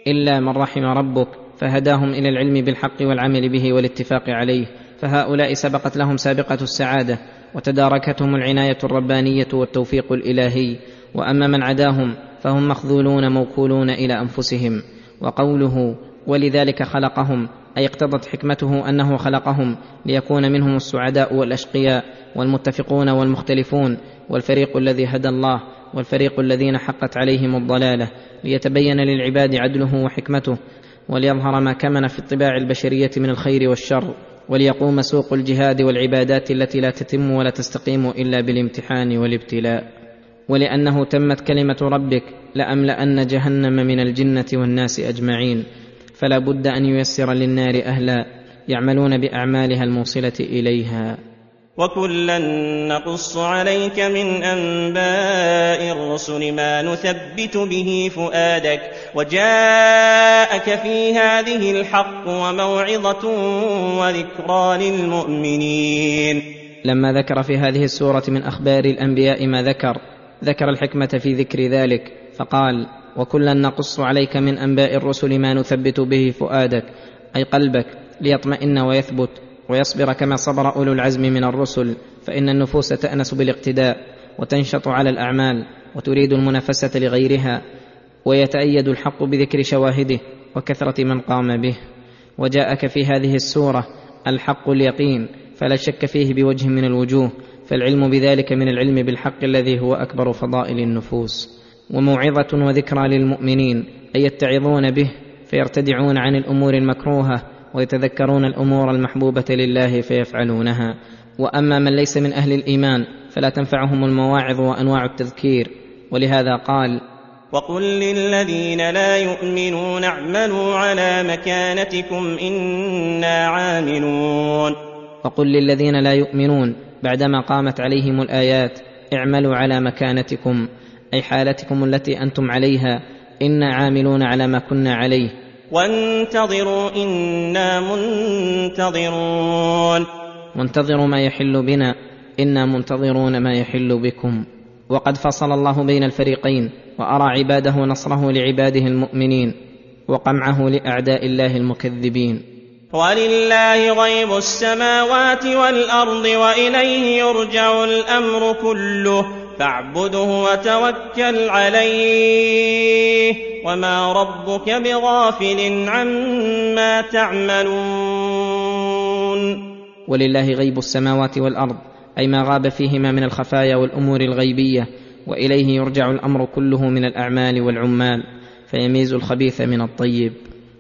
إلا من رحم ربك فهداهم إلى العلم بالحق والعمل به والاتفاق عليه فهؤلاء سبقت لهم سابقة السعادة وتداركتهم العناية الربانية والتوفيق الإلهي وأما من عداهم فهم مخذولون موكولون إلى أنفسهم وقوله ولذلك خلقهم أي اقتضت حكمته أنه خلقهم ليكون منهم السعداء والأشقياء والمتفقون والمختلفون والفريق الذي هدى الله والفريق الذين حقت عليهم الضلالة ليتبين للعباد عدله وحكمته وليظهر ما كمن في الطباع البشرية من الخير والشر وليقوم سوق الجهاد والعبادات التي لا تتم ولا تستقيم إلا بالامتحان والابتلاء. ولأنه تمت كلمة ربك لأملأن جهنم من الجنة والناس أجمعين. فلا بد أن ييسر للنار أهلا يعملون بأعمالها الموصلة إليها. وكلا نقص عليك من انباء الرسل ما نثبت به فؤادك وجاءك في هذه الحق وموعظه وذكرى للمؤمنين. لما ذكر في هذه السورة من أخبار الأنبياء ما ذكر ذكر الحكمة في ذكر ذلك فقال وكلا نقص عليك من انباء الرسل ما نثبت به فؤادك أي قلبك ليطمئن ويثبت. ويصبر كما صبر أولو العزم من الرسل فإن النفوس تأنس بالاقتداء وتنشط على الأعمال وتريد المنافسة لغيرها ويتأيد الحق بذكر شواهده وكثرة من قام به. وجاءك في هذه السورة الحق اليقين فلا شك فيه بوجه من الوجوه فالعلم بذلك من العلم بالحق الذي هو أكبر فضائل النفوس. وموعظة وذكرى للمؤمنين اي يتعظون به فيرتدعون عن الأمور المكروهة ويتذكرون الأمور المحبوبة لله فيفعلونها. وأما من ليس من أهل الإيمان فلا تنفعهم المواعظ وأنواع التذكير. ولهذا قال وقل للذين لا يؤمنون اعملوا على مكانتكم إنا عاملون. وقل للذين لا يؤمنون بعدما قامت عليهم الآيات اعملوا على مكانتكم أي حالتكم التي أنتم عليها إنا عاملون على ما كنا عليه. وانتظروا إنا منتظرون. وانتظروا ما يحل بنا إنا منتظرون ما يحل بكم. وقد فصل الله بين الفريقين وأرى عباده نصره لعباده المؤمنين وقمعه لأعداء الله المكذبين. ولله غيب السماوات والأرض وإليه يرجع الأمر كله فاعبده وتوكل عليه وما ربك بغافل عما تعملون. ولله غيب السماوات والأرض أي ما غاب فيهما من الخفايا والأمور الغيبية وإليه يرجع الأمر كله من الأعمال والعمال فيميز الخبيث من الطيب.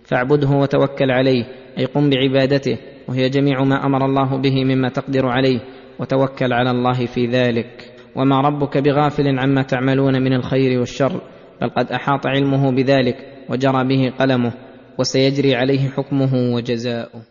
فاعبده وتوكل عليه أي قم بعبادته وهي جميع ما أمر الله به مما تقدر عليه وتوكل على الله في ذلك. وما ربك بغافل عما تعملون من الخير والشر بل قد أحاط علمه بذلك وجرى به قلمه وسيجري عليه حكمه وجزاؤه.